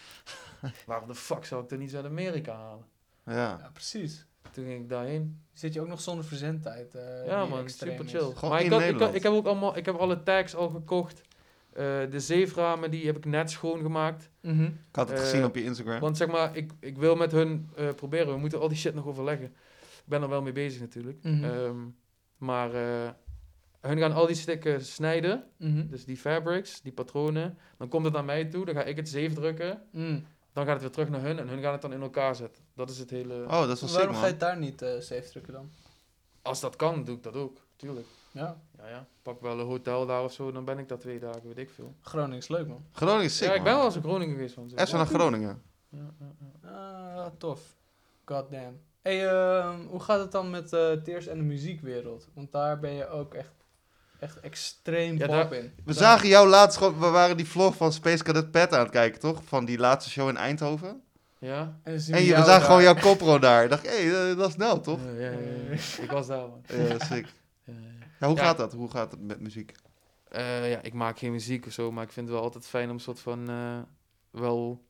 Waarom de fuck zou ik er niet uit Amerika halen? Ja. Ja, precies. Toen ging ik daarheen. Zit je ook nog zonder verzendtijd? eh, Ja die man, super is? chill. Gewoon maar in ik, had, ik, had- ik heb ook allemaal, ik heb alle tags al gekocht. Eh, de zeeframen die heb ik net schoongemaakt. Mhm. Ik had het Eh, gezien op je Instagram. Want zeg maar, ik, ik wil met hun eh, proberen. We moeten al die shit nog overleggen. Ik ben er wel mee bezig natuurlijk. Mhm. Ehm, maar eh, hun gaan al die stukken snijden. Mhm. Dus die fabrics, die patronen. Dan komt het naar mij toe. Dan ga ik het zeef drukken. Mm. Dan gaat het weer terug naar hun. En hun gaan het dan in elkaar zetten. Dat is het hele... Oh, dat is wel sick, Waarom ga je het daar niet eh safe drukken dan? Als dat kan, doe ik dat ook. Tuurlijk. Ja, Ja, ja. Pak wel een hotel daar of zo. Dan ben ik daar twee dagen, weet ik veel. Groningen is leuk man. Groningen is sick, ja, ik ben man. wel eens in Groningen geweest. Man. Even naar Groningen. Ja, ja, ja. Ah, tof. God damn. Hey, ehm, hoe gaat het dan met eh Tears en de muziekwereld? Want daar ben je ook echt, echt extreem Ja, daar- in. We zagen jou laatst gewoon... We waren die vlog van Space Cadet Pet aan het kijken, toch? Van die laatste show in Eindhoven. Ja? En, dan zien En je, we zagen daar. gewoon jouw kopro daar. Ik dacht, hé, hey, dat is Nel, toch? Ja, ja, ja, ja. Ik was daar, man. Ja, sick. Ja, ja. Ja, hoe Ja. gaat dat? Hoe gaat het met muziek? Eh, ja, ik maak geen muziek of zo, maar ik vind het wel altijd fijn om een soort van eh, wel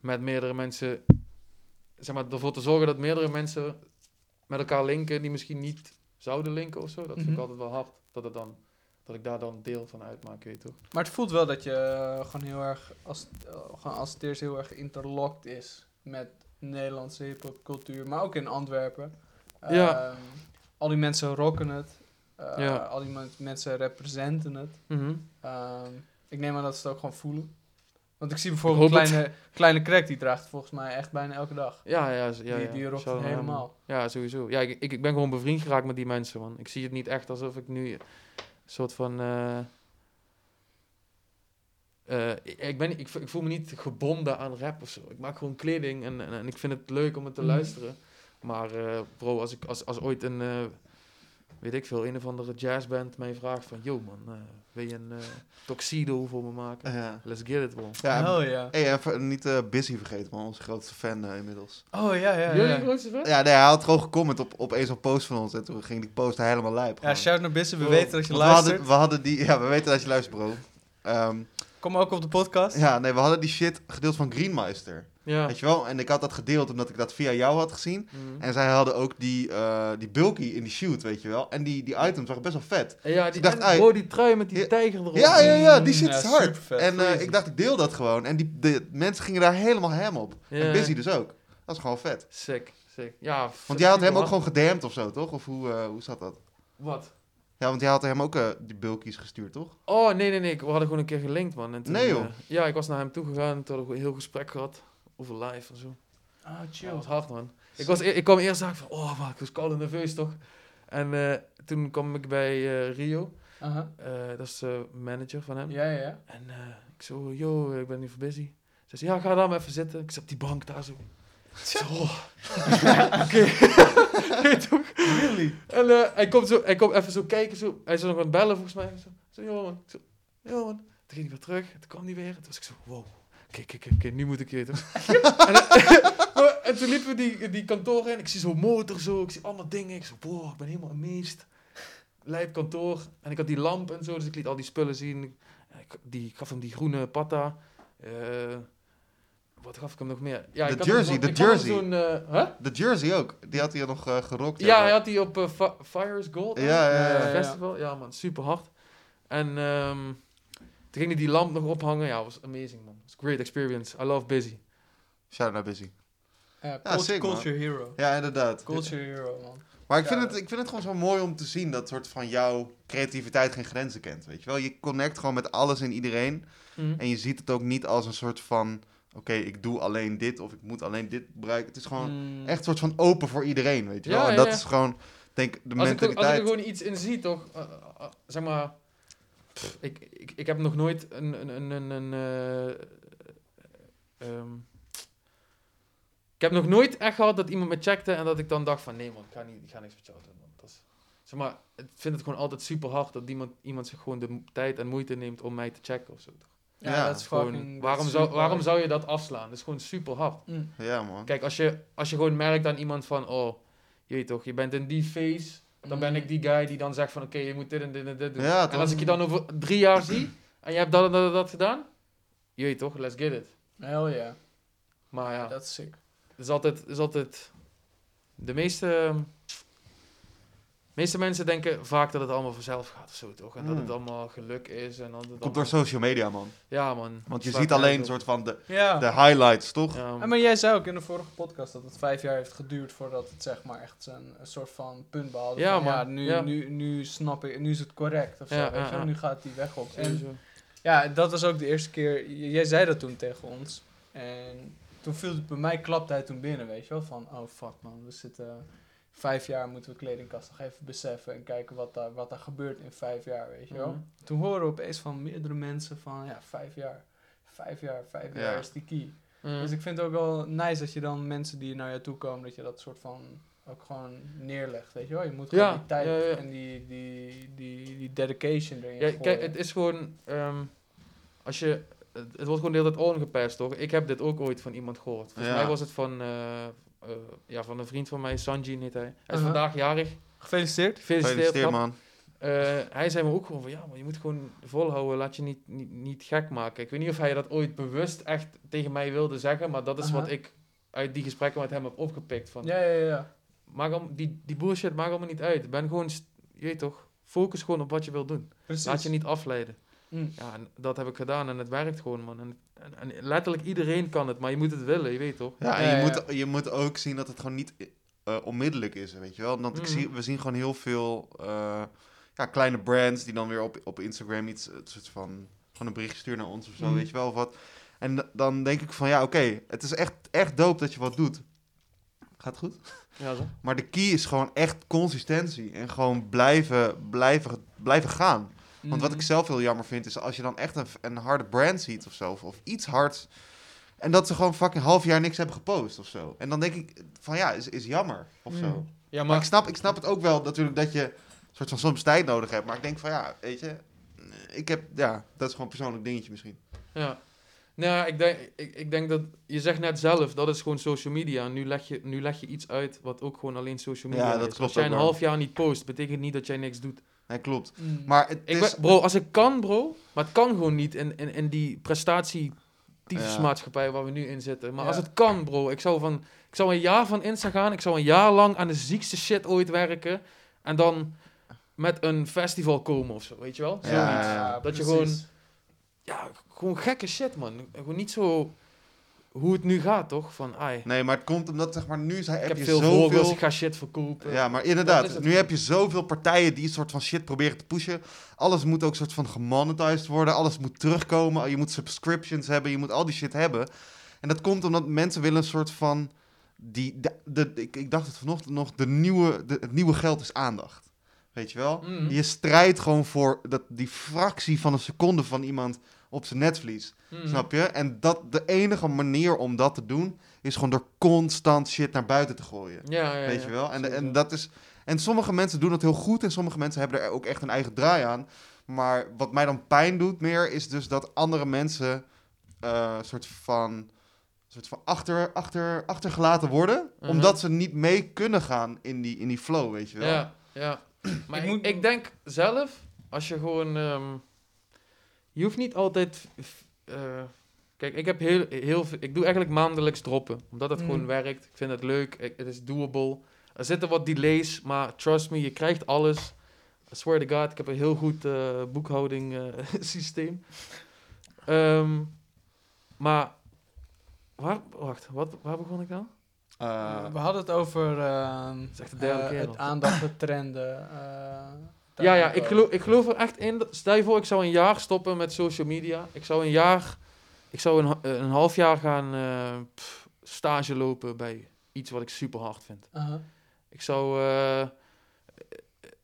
met meerdere mensen, zeg maar, ervoor te zorgen dat meerdere mensen met elkaar linken die misschien niet zouden linken of zo. Dat vind ik Mhm. altijd wel hard, dat, het dan, dat ik daar dan deel van uitmaak, weet je toch? Maar het voelt wel dat je eh, gewoon heel erg, als, eh, gewoon als Tears heel erg interlocked is met Nederlandse hip-hop cultuur, maar ook in Antwerpen. Ja. Ehm, al die mensen rocken het. Eh, Ja. Al die men- mensen representen het. Ehm, ik neem aan dat ze het ook gewoon voelen. Want ik zie bijvoorbeeld het. kleine, kleine crack, die draagt volgens mij echt bijna elke dag. Ja, ja, ja, die die het naar hem, helemaal. Ja, sowieso. Ja, ik, ik, ik ben gewoon bevriend geraakt met die mensen, man. Ik zie het niet echt alsof ik nu een soort van... eh, eh, ik, ben, ik, ik voel me niet gebonden aan rap of zo. Ik maak gewoon kleding en, en, en ik vind het leuk om het te Mhm. luisteren. Maar eh, bro, als, ik, als, als ooit een, eh, weet ik veel, een of andere jazzband mij vraagt van... Yo man, eh, wil je een eh, tuxedo voor me maken? Ja. Let's get it, bro. Ja, Oh ja. hey, even niet eh, Busy vergeten, man. Onze grootste fan eh, inmiddels. Oh ja, ja, Jullie ja. grootste fan? Ja, nee, hij had gewoon gecomment op, op een zo'n post van ons. En toen ging die post helemaal lijp. Ja, shout naar Bissen, we weten dat je Want we luistert. hadden, we hadden die... Ja, we weten dat je luistert, bro. Ehm, Kom ook op de podcast. ja, nee, we hadden die shit gedeeld van Greenmeister. Ja. Weet je wel? En ik had dat gedeeld omdat ik dat via jou had gezien. Mhm. En zij hadden ook die, eh, die bulky in die shoot, weet je wel. En die, die items waren best wel vet. En ja, die, ik dacht, en, die trui met die Ja. tijger erop. Ja, ja, ja, die shit Ja, is hard. supervet, En eh, ik dacht, ik deel dat gewoon. En die, de mensen gingen daar helemaal hem op. Ja. En Busy dus ook. Dat is gewoon vet. Sick, sick. Ja, Want jij had hem ook gewoon gedamd of zo, toch? Of hoe, eh, hoe zat dat? Wat? Ja, want jij had hem ook eh, die bulkies gestuurd, toch? Oh, nee, nee, nee. We hadden gewoon een keer gelinkt, man. En toen, Nee, joh. eh, ja, ik was naar hem toe gegaan. Toen hadden we een heel gesprek gehad. Over live en zo. Oh, Ja, chill. dat was hard, man. Ik, was, e- ik kwam eerst zeggen van, oh, man, ik was koud en nerveus, toch? En eh, toen kwam ik bij eh, Rio. Aha. Eh, dat is de manager van hem. Ja, ja, ja. En eh, ik zo, yo, ik ben nu voor busy. Ze zei, ja, ga daar maar even zitten. Ik zat op die bank daar zo. Zo, oké. Weet je toch? Really? En eh, hij komt zo, hij komt even zo kijken, zo. Hij is nog aan het bellen volgens mij. Zo, zo joh man. Zo, joh man. Toen ging hij weer terug, en toen kwam hij weer. En toen was ik zo, wow. Kijk, kijk, kijk, nu moet ik weten. en, eh, en toen liepen we die, die kantoor in. Ik zie zo'n motor zo, ik zie allemaal dingen. Ik zo, wow, ik ben helemaal amazed. Lijp kantoor. En ik had die lamp en zo, dus ik liet al die spullen zien. Ik, die, ik gaf hem die groene patta. Eh, wat gaf ik hem nog meer? Ja, De ik jersey, de jersey. Zo'n, eh, huh? De jersey ook. Die had hij nog eh, gerokt. Ja, hij had die op eh, Fi- Fire is Gold. Ja, ja, ja, ja. Festival. Ja, man, super hard. En ehm, toen ging hij die lamp nog ophangen. Ja, was amazing, man. was a great experience. I love Busy. Shout out naar Busy. Ja, Ja, culture, sick, man. culture hero. Ja, inderdaad. Culture hero, man. Maar ik vind, Ja. het, ik vind het gewoon zo mooi om te zien dat soort van jouw creativiteit geen grenzen kent. Weet je wel, je connect gewoon met alles en iedereen. En je ziet het ook niet als een soort van, oké, ik doe alleen dit of ik moet alleen dit gebruiken. Het is gewoon Mm. echt een soort van open voor iedereen, weet je Ja, wel. En dat ja. is gewoon, denk de als, ik, als ik mentaliteit. er gewoon iets in zie, toch? eh, eh, eh, zeg maar... pff, ik, ik, ik heb nog nooit een... een, een, een, een eh, ehm, ik heb nog nooit echt gehad dat iemand me checkte en dat ik dan dacht van... Nee man, ik ga, niet, ik ga niks met jou doen, man. Dat is, zeg maar, ik vind het gewoon altijd super hard dat iemand, iemand zich gewoon de tijd en moeite neemt om mij te checken of zo. Ja, Ja, dat is Gewoon, fucking... waarom, dat is zou, waarom zou je dat afslaan? Dat is gewoon super hard. Mm. Ja, man. Kijk, als je, als je gewoon merkt aan iemand van, oh, je weet toch, je bent in die phase, dan ben Mm. ik die guy die dan zegt van, oké, je moet dit en dit en dit doen. Ja, en toch? als ik je dan over drie jaar zie, en je hebt dat en dat en dat gedaan, je weet toch, let's get it. Hell yeah. Maar ja, Dat is sick. het is altijd, het is altijd, de meeste, meeste mensen denken vaak dat het allemaal vanzelf gaat of zo, toch? En dat het allemaal geluk is en dat het Komt allemaal- door social media, man. Ja, man. Want je ziet alleen een soort van de, Ja. de highlights, toch? Ja, man. maar jij zei ook in de vorige podcast dat het vijf jaar heeft geduurd voordat het zeg maar echt een, een soort van punt behaalde. Ja, van, ja, man. nu, Ja. Nu, nu snap ik, nu is het correct of zo, Ja, weet je. Nu gaat die weg op. En ja, dat was ook de eerste keer, jij zei dat toen tegen ons. En toen viel het bij mij, klapte hij toen binnen, weet je wel. Van, oh fuck man, we zitten vijf jaar, moeten we kledingkast nog even beseffen en kijken wat daar, wat daar gebeurt in vijf jaar, weet je wel. Mhm. Toen horen we opeens van meerdere mensen van, ja, vijf jaar, vijf jaar, vijf Ja. jaar is die key. Mhm. Dus ik vind het ook wel nice dat je dan mensen die naar je toe komen, dat je dat soort van ook gewoon neerlegt, weet je wel. Je moet gewoon Ja, die tijd ja, ja. en die, die, die, die dedication erin Ja, kijk, het is gewoon, ehm, als je, het, het wordt gewoon de hele tijd ongepest, toch? Ik heb dit ook ooit van iemand gehoord. Volgens Ja. mij was het van, eh, eh, ja, van een vriend van mij, Sanjin heet hij. Hij is vandaag jarig. Gefeliciteerd. Gefeliciteerd, man. Eh, hij zei me ook gewoon van, ja, maar je moet gewoon volhouden, laat je niet, niet, niet gek maken. Ik weet niet of hij dat ooit bewust echt tegen mij wilde zeggen, maar dat is wat ik uit die gesprekken met hem heb opgepikt. Van, Ja, ja, ja. maak al, die, die bullshit maakt allemaal niet uit. Ben gewoon, je weet toch, focus gewoon op wat je wil doen. Precies. Laat je niet afleiden. Mm. Ja, en dat heb ik gedaan en het werkt gewoon, man. En, en, en letterlijk iedereen kan het, maar je moet het willen, je weet toch? Ja, en Ja, je, ja. Moet, je moet ook zien dat het gewoon niet eh, onmiddellijk is, weet je wel. Want ik Mhm. zie, we zien gewoon heel veel eh, ja, kleine brands die dan weer op, op Instagram iets, een soort van, gewoon een bericht sturen naar ons of zo, Mhm. weet je wel, of wat. En dan denk ik van, ja, oké, het is echt, echt dope dat je wat doet. Gaat goed? Ja, zo. Maar de key is gewoon echt consistentie en gewoon blijven, blijven, blijven gaan. Want wat Mhm. ik zelf heel jammer vind, is als je dan echt een, een harde brand ziet of zo, of, of iets hards. En dat ze gewoon fucking half jaar niks hebben gepost of zo. En dan denk ik van ja, is, is jammer of zo. Mm. Ja, Maar ik snap, ik snap het ook wel natuurlijk dat je een soort van soms tijd nodig hebt. Maar ik denk van ja, weet je, ik heb, ja, dat is gewoon een persoonlijk dingetje misschien. Ja. Nou, ik denk, ik, ik denk dat, je zegt net zelf, dat is gewoon social media. Nu leg, je, nu leg je iets uit wat ook gewoon alleen social media Ja, dat is. klopt Als jij een half jaar niet post, betekent niet dat jij niks doet. Nee, klopt. Mm. Maar het Ik is... ben- bro, als ik kan, bro, maar het kan gewoon niet in, in, in die prestatie-maatschappij waar we nu in zitten. Maar Ja. als het kan, bro, ik zou, van, ik zou een jaar van Insta gaan, ik zou een jaar lang aan de ziekste shit ooit werken en dan met een festival komen of zo, weet je wel? Ja, Zoiets. ja, ja. Dat je precies. Ja, gewoon gekke shit, man. Gewoon niet zo hoe het nu gaat, toch? Van, ai, Nee, maar het komt omdat, zeg maar, nu zijn, heb heb je veel zoveel... volgers, ik ga shit verkopen. Ja, maar inderdaad, nu heb je zoveel partijen die een soort van shit proberen te pushen. Alles moet ook een soort van gemonetized worden. Alles moet terugkomen. Je moet subscriptions hebben. Je moet al die shit hebben. En dat komt omdat mensen willen een soort van... Die, de, de, ik, ik dacht het vanochtend nog. De nieuwe, de, het nieuwe geld is aandacht. Weet je wel? Mhm. Je strijdt gewoon voor dat, die fractie van een seconde van iemand op zijn netvlies. Mhm. Snap je? En dat, de enige manier om dat te doen... is gewoon door constant shit naar buiten te gooien. Ja, ja, Weet ja. je wel? En, en dat is. En sommige mensen doen het heel goed en sommige mensen hebben er ook echt een eigen draai aan. Maar wat mij dan pijn doet meer, is dus dat andere mensen eh soort van, soort van achter, achter, achtergelaten worden. Mhm. Omdat ze niet mee kunnen gaan in die, in die flow, weet je wel. Ja, ja. Maar Ik ik, moet- ik denk zelf, als je gewoon... ehm, je hoeft niet altijd... eh, kijk, ik heb heel, heel veel... Ik doe eigenlijk maandelijks droppen. Omdat het Mm. gewoon werkt. Ik vind het leuk. ik- het is doable. Er zitten wat delays, maar trust me, je krijgt alles. I swear to God, ik heb een heel goed eh, boekhouding eh, systeem. Ehm, maar... Waar, wacht, wat, waar begon ik dan? Eh, we hadden het over ehm, is echt de derde eh, keer het al. aandacht, de trenden. Ja, ja, ik geloof, ik geloof er echt in. Stel je voor, ik zou een jaar stoppen met social media. Ik zou een jaar, ik zou een, eh, een half jaar gaan eh, pff, stage lopen bij iets wat ik super hard vind. Ik zou eh,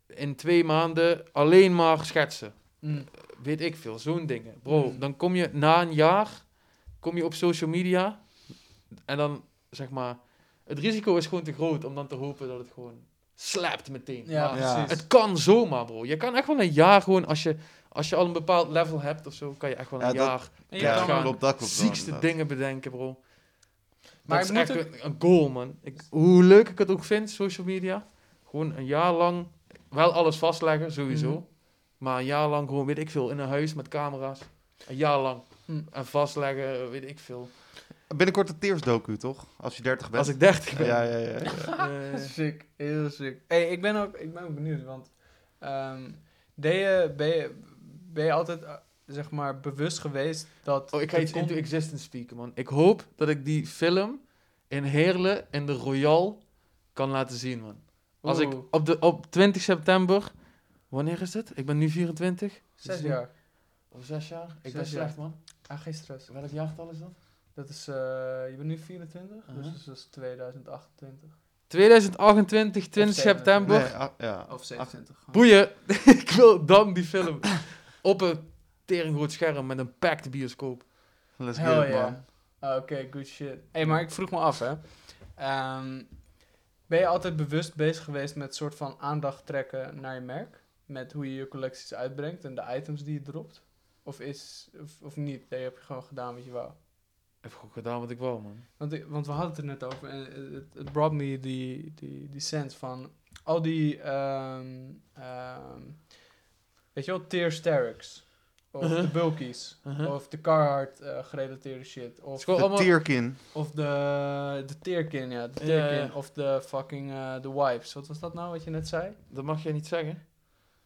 in twee maanden alleen maar schetsen. Mm. Weet ik veel, zo'n dingen. Bro, Mm. dan kom je na een jaar, kom je op social media en dan zeg maar, het risico is gewoon te groot om dan te hopen dat het gewoon slapt meteen. Ja, Maar Ja. het kan zomaar, bro. Je kan echt wel een jaar gewoon, als je, als je al een bepaald level hebt of zo, kan je echt wel een Ja, dat- jaar ja, kan gaan. klopt, dat klopt. ziekste dingen bedenken, bro. Maar dat is echt een, een goal, man. Ik, hoe leuk ik het ook vind, social media. Gewoon een jaar lang, wel alles vastleggen, sowieso. Mhm. Maar een jaar lang gewoon, weet ik veel, in een huis met camera's. Een jaar lang. Hm. En vastleggen, weet ik veel. Binnenkort de Tears docu, toch? Als je 30 bent. Als ik 30 ben. Ja, ja, ja. ja. Eh, Sick, heel sick. Hey, ik ben ook, ik ben ook benieuwd, want ehm, deed je, ben, je, ben je altijd, eh, zeg maar, bewust geweest dat... oh, ik ga iets con- into existence spieken, man. Ik hoop dat ik die film in Heerlen in de Royal kan laten zien, man. Als ik op, de, op 20 september... Wanneer is het? Ik ben nu 24. Zes jaar. Of zes jaar? Ik Zes ben jaar. slecht, man. Ah, geen stress. Welk jaartal is dat? Dat is, eh, je bent nu 24, Uh-huh. dus dat is 2028. 2028, 20 Of september. Nee, ah, ja. Of 27. gewoon. Boeien. ik wil dan die film op een teringgroot scherm met een packed bioscoop. Let's Hell get it, ja. man. Ah, Oké, good shit. hey, maar ik vroeg me af, hè. Ehm, ben je altijd bewust bezig geweest met soort van aandacht trekken naar je merk? Met hoe je je collecties uitbrengt en de items die je dropt? Of, is, of, of niet? Nee, heb je gewoon gedaan wat je wou? Ik heb gewoon gedaan wat ik wou, man. Want, want we hadden het er net over en het- het, het brought me die, die, die sense van al die, ehm, ehm, weet je wel, Tear Starrix. Of Uh-huh. de Bulkies. Uh-huh. Of de Carhartt eh, gerelateerde shit. Het is Of, gewoon De allemaal... Of de, de Tearkin, ja. De Tearkin. Of de fucking, eh, de Wipes. Wat was dat nou wat je net zei? Dat mag jij niet zeggen.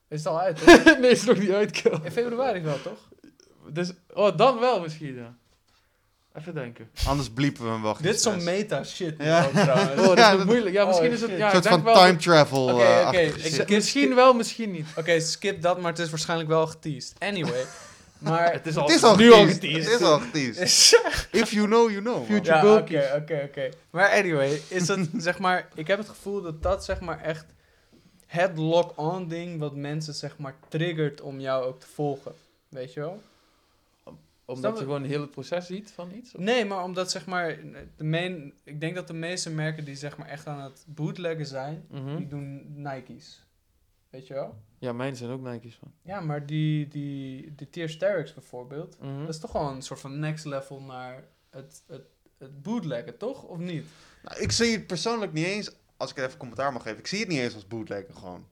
Is het al uit, nee, is nog niet uitkomen. In februari wel, toch? Dus, oh, dan wel misschien, ja. Even denken. Anders bliepen we hem wel. geen Dit is zo'n meta shit Ja. trouwens. Oh, dat Ja, is dat- moeilijk. Ja, misschien Oh, is het... shit. Ja, Een soort denk van wel... time travel. Oké, eh, ik-. Ik- misschien wel, misschien niet. Oké, skip dat, maar het is waarschijnlijk wel geteased. Anyway. Maar... Het is al, Het is al nu al geteased. Het is al geteased. If you know, you know. Future- ja, oké, oké, oké. Maar anyway, is het zeg maar... Ik heb het gevoel dat dat zeg maar echt het lock-on ding wat mensen zeg maar triggert om jou ook te volgen. Weet je wel? Omdat je gewoon heel het proces ziet van iets? of? Nee, maar omdat zeg maar, de main, ik denk dat de meeste merken die zeg maar echt aan het bootleggen zijn, Mhm. die doen Nike's. Weet je wel? Ja, mijn zijn ook Nike's van. Ja, maar die, die, die Sterix bijvoorbeeld, Mhm. dat is toch gewoon een soort van next level naar het, het, het bootleggen, toch? Of niet? Nou, ik zie het persoonlijk niet eens, als ik even commentaar mag geven, ik zie het niet eens als bootleggen gewoon.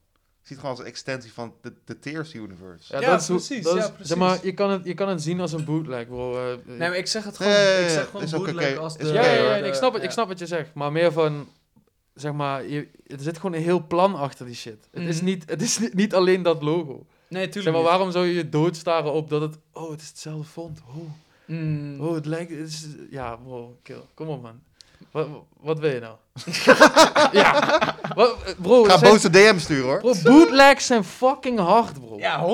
Ik zie het gewoon als een extensie van de, de Tears universe. Ja, Ja, dat is precies, dat is- ja, precies. Zeg maar, je kan, het, je kan het zien als een bootleg, bro. eh, Nee, maar ik zeg het gewoon, ja, ik zeg gewoon is ook bootleg als is de... ja, ja, ja, ik, snap het, ja. ik snap wat je zegt. Maar meer van, zeg maar, je, er zit gewoon een heel plan achter die shit. Het is, Mhm. niet, het is niet, niet alleen dat logo. Nee, tuurlijk Zeg maar, niet. waarom zou je je doodstaren op dat het... Oh, het is hetzelfde font. Oh, Mm. oh het lijkt... Het is, ja, bro, kill. Kom op, man. Wat, wat wil je nou? ja. Wat, bro, Ga zijn- boze DM sturen hoor. bro, bootlegs zijn fucking hard, bro. Ja,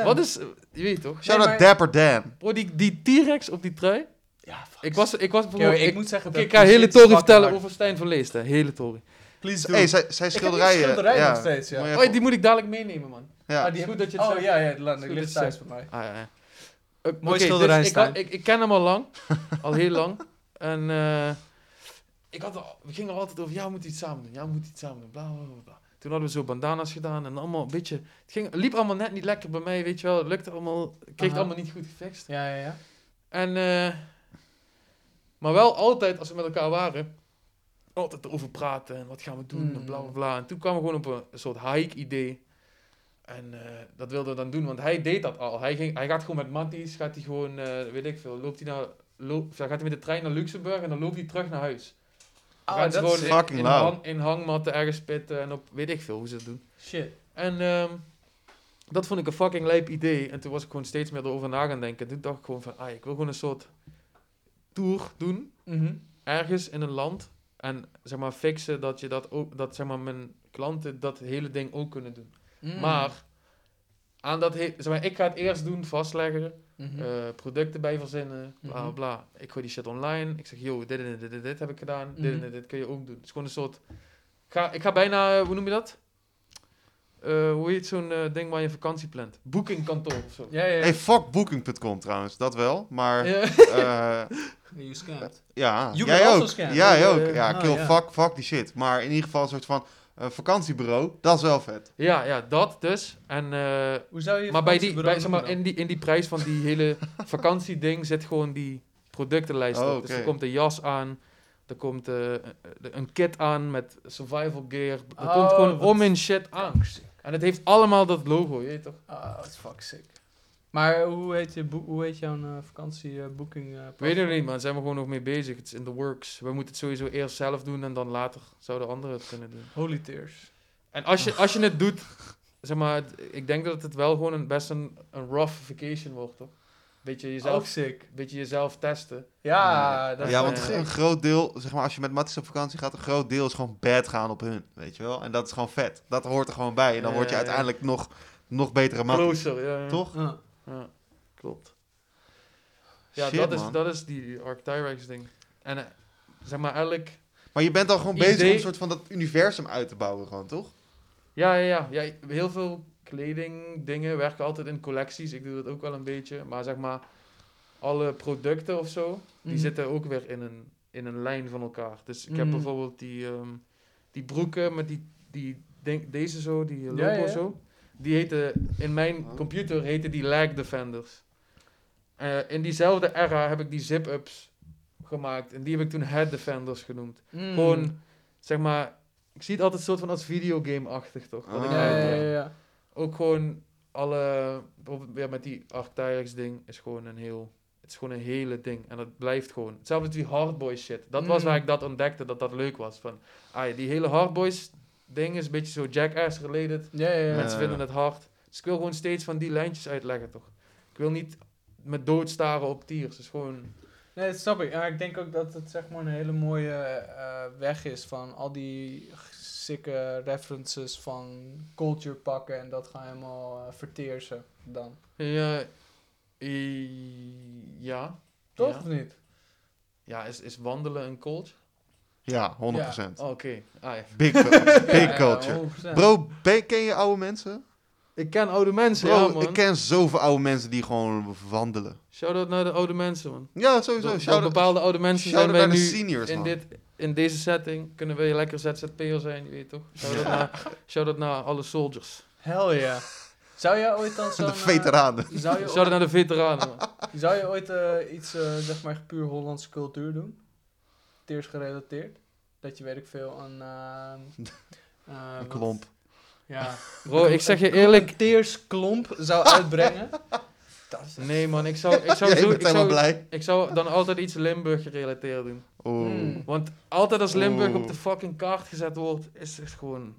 100%. Wat is... Je weet toch? Shout Nee, out maar- Dapper Dan. Bro, die, die T-Rex op die trui. Ja, fuck. Ik was, ik was ik, ik, moet zeggen Oké, dat ik ga hele is tory vertellen hard. over Stijn van Leest, hè. Hele tory. Please do. Hey, zijn, zijn Ik heb die schilderijen. schilderij ja. nog steeds, ja. Oh, die moet ik dadelijk meenemen, man. ja. Ah, die Goed heb- dat je het Oh zegt. ja, ja, die Goed ligt thuis het bij mij. Ah, ja, ja. Uh, Mooi oké, schilderij, dus ik, ik, ik ken hem al lang. al heel lang. En eh, ik had, al- we gingen altijd over, ja, we moeten iets samen doen. Ja, we moeten iets samen doen. Bla, bla, bla, bla. Toen hadden we zo bandana's gedaan en allemaal een beetje... Het, ging, het liep allemaal net niet lekker bij mij, weet je wel. Het lukte allemaal... Ik kreeg het allemaal niet goed gefixt. Ja, ja, ja. En, eh, maar wel altijd, als we met elkaar waren, altijd erover praten en wat gaan we doen en bla bla bla. En toen kwamen we gewoon op een, soort hike-idee. En eh, dat wilden we dan doen, want hij deed dat al. Hij, ging, hij gaat gewoon met Matties, gaat hij gewoon, eh, weet ik veel, loopt hij naar, loop, of dan gaat hij met de trein naar Luxemburg en dan loopt hij terug naar huis. Ze dat is gewoon in, hang- in hangmatten ergens spitten en op, weet ik veel hoe ze het doen. Shit. En ehm, dat vond ik een fucking lijp idee. En toen was ik gewoon steeds meer erover na gaan denken. Toen dacht ik gewoon van, ah, ik wil gewoon een soort tour doen Mhm. ergens in een land en zeg maar fixen dat je dat ook dat zeg maar mijn klanten dat hele ding ook kunnen doen. Mm. Maar aan dat zeg maar ik ga het eerst doen vastleggen, Mhm. eh, producten bij verzinnen, bla bla Mhm. bla. Ik gooi die shit online. Ik zeg, yo, dit en dit, dit, dit, dit heb ik gedaan. Dit en Mhm. dit, dit kun je ook doen. Het is gewoon een soort ik ga ik ga bijna eh, hoe noem je dat? Eh, hoe heet zo'n ding waar je vakantie plant? Boekingkantoor of zo. Ja, ja, ja. Hey, fuck booking.com trouwens, dat wel. Maar Ja. eh, You scammed. ja, You jij ook. scam. Jij Ja, ook. ja, ja. Ja, Ah, kill, ja. fuck, fuck die shit. Maar in ieder geval een soort van eh, vakantiebureau, dat is wel vet. Ja, ja, dat dus. En eh, Hoe zou je Maar bij die, bij, zeg maar, in, die, in die prijs van die hele vakantieding zit gewoon die productenlijst Oh, op. Dus oké. er komt een jas aan, er komt eh, een kit aan met survival gear. Er Oh, komt gewoon wat om in shit aan. En het heeft allemaal dat logo, je weet toch? Ah, dat is fuck sick. Maar hoe heet, je hoe heet jouw uh, vakantieboeking? Ik weet het niet, man. Daar zijn we gewoon nog mee bezig. Het is in the works. We moeten het sowieso eerst zelf doen en dan later zouden anderen het kunnen doen. Holy Tears. En als je, als je het doet, zeg maar, ik denk dat het wel gewoon een, best een, een rough vacation wordt, toch? Beetje jezelf, sick. beetje jezelf testen. Ja, dat is ja, want eh, een groot deel, zeg maar, als je met Matties op vakantie gaat, een groot deel is gewoon bad gaan op hun, weet je wel. En dat is gewoon vet. Dat hoort er gewoon bij. En dan Ja, word je ja. uiteindelijk nog, nog betere Matties. Closer, ja. ja. Toch? Ja. Ja, klopt. Ja, Shit, dat, is, man. dat is die Arctyrex ding. En eh, zeg maar elk... Maar je bent al gewoon Idee- bezig om een soort van dat universum uit te bouwen, gewoon, toch? Ja, ja, ja, ja. Heel veel kleding, dingen werken altijd in collecties. Ik doe dat ook wel een beetje. Maar zeg maar, alle producten of zo, die Mhm. zitten ook weer in een, in een lijn van elkaar. Dus ik heb Mhm. bijvoorbeeld die, ehm, die broeken met die, die ding, deze zo, die logo Ja, ja, ja. zo. Die heten, in mijn computer heten die lag defenders. Eh, in diezelfde era heb ik die zip-ups gemaakt. En die heb ik toen head defenders genoemd. Mm. Gewoon, zeg maar, ik zie het altijd soort van als videogame-achtig toch? Wat ik Ah. Ja, ja, ja, ja. Ook gewoon alle, weer met die Arcteryx ding is gewoon een heel, het is gewoon een hele ding. En dat blijft gewoon. Hetzelfde als die hardboy shit. Dat was Mm. waar ik dat ontdekte, dat dat leuk was. Van, ah ja, die hele hardboys ding is een beetje zo jackass related. Ja, ja, ja. Mensen Ja. vinden het hard. Dus ik wil gewoon steeds van die lijntjes uitleggen toch? Ik wil niet met doodstaren op tiers. Het is gewoon... Nee, dat snap ik. Ja, ik denk ook dat het zeg maar een hele mooie eh, weg is van al die sikke references van culture pakken en dat gaan helemaal eh, verteersen dan. Ja, i- ja. Toch Ja. of niet? Ja, is, is wandelen een culture? Ja, 100%. Oh, Oké. Ah, ja. Big, big culture. 100%. Bro, ben- ken je oude mensen? Ik ken oude mensen, Bro, ja man. ik ken zoveel oude mensen die gewoon wandelen. Shout-out naar de oude mensen, man. Ja, sowieso. Door- door Shout-out bepaalde oude mensen zijn wij naar de nu seniors, in, man. dit, in deze setting. Kunnen wij lekker ZZP'er zijn, je weet toch? Shout-out naar, shout naar alle soldiers. Hell ja. Zou jij ooit dan zo'n... De eh, veteranen. zou, je Shout-out naar de veteranen, man. Zou je ooit eh, iets, eh, zeg maar, puur Hollandse cultuur doen? Teers gerelateerd? Dat je, weet ik veel, een... ehm, eh, Een wat- klomp. Ja. Bro, ik zeg je Een eerlijk... teersklomp zou uitbrengen. dat is Nee, man. Ik zou, ik zou, zo, ik zou, blij. ik zou dan altijd iets Limburg gerelateerd doen. Oeh. Hmm. Want altijd als Limburg Oeh. op de fucking kaart gezet wordt, is het gewoon...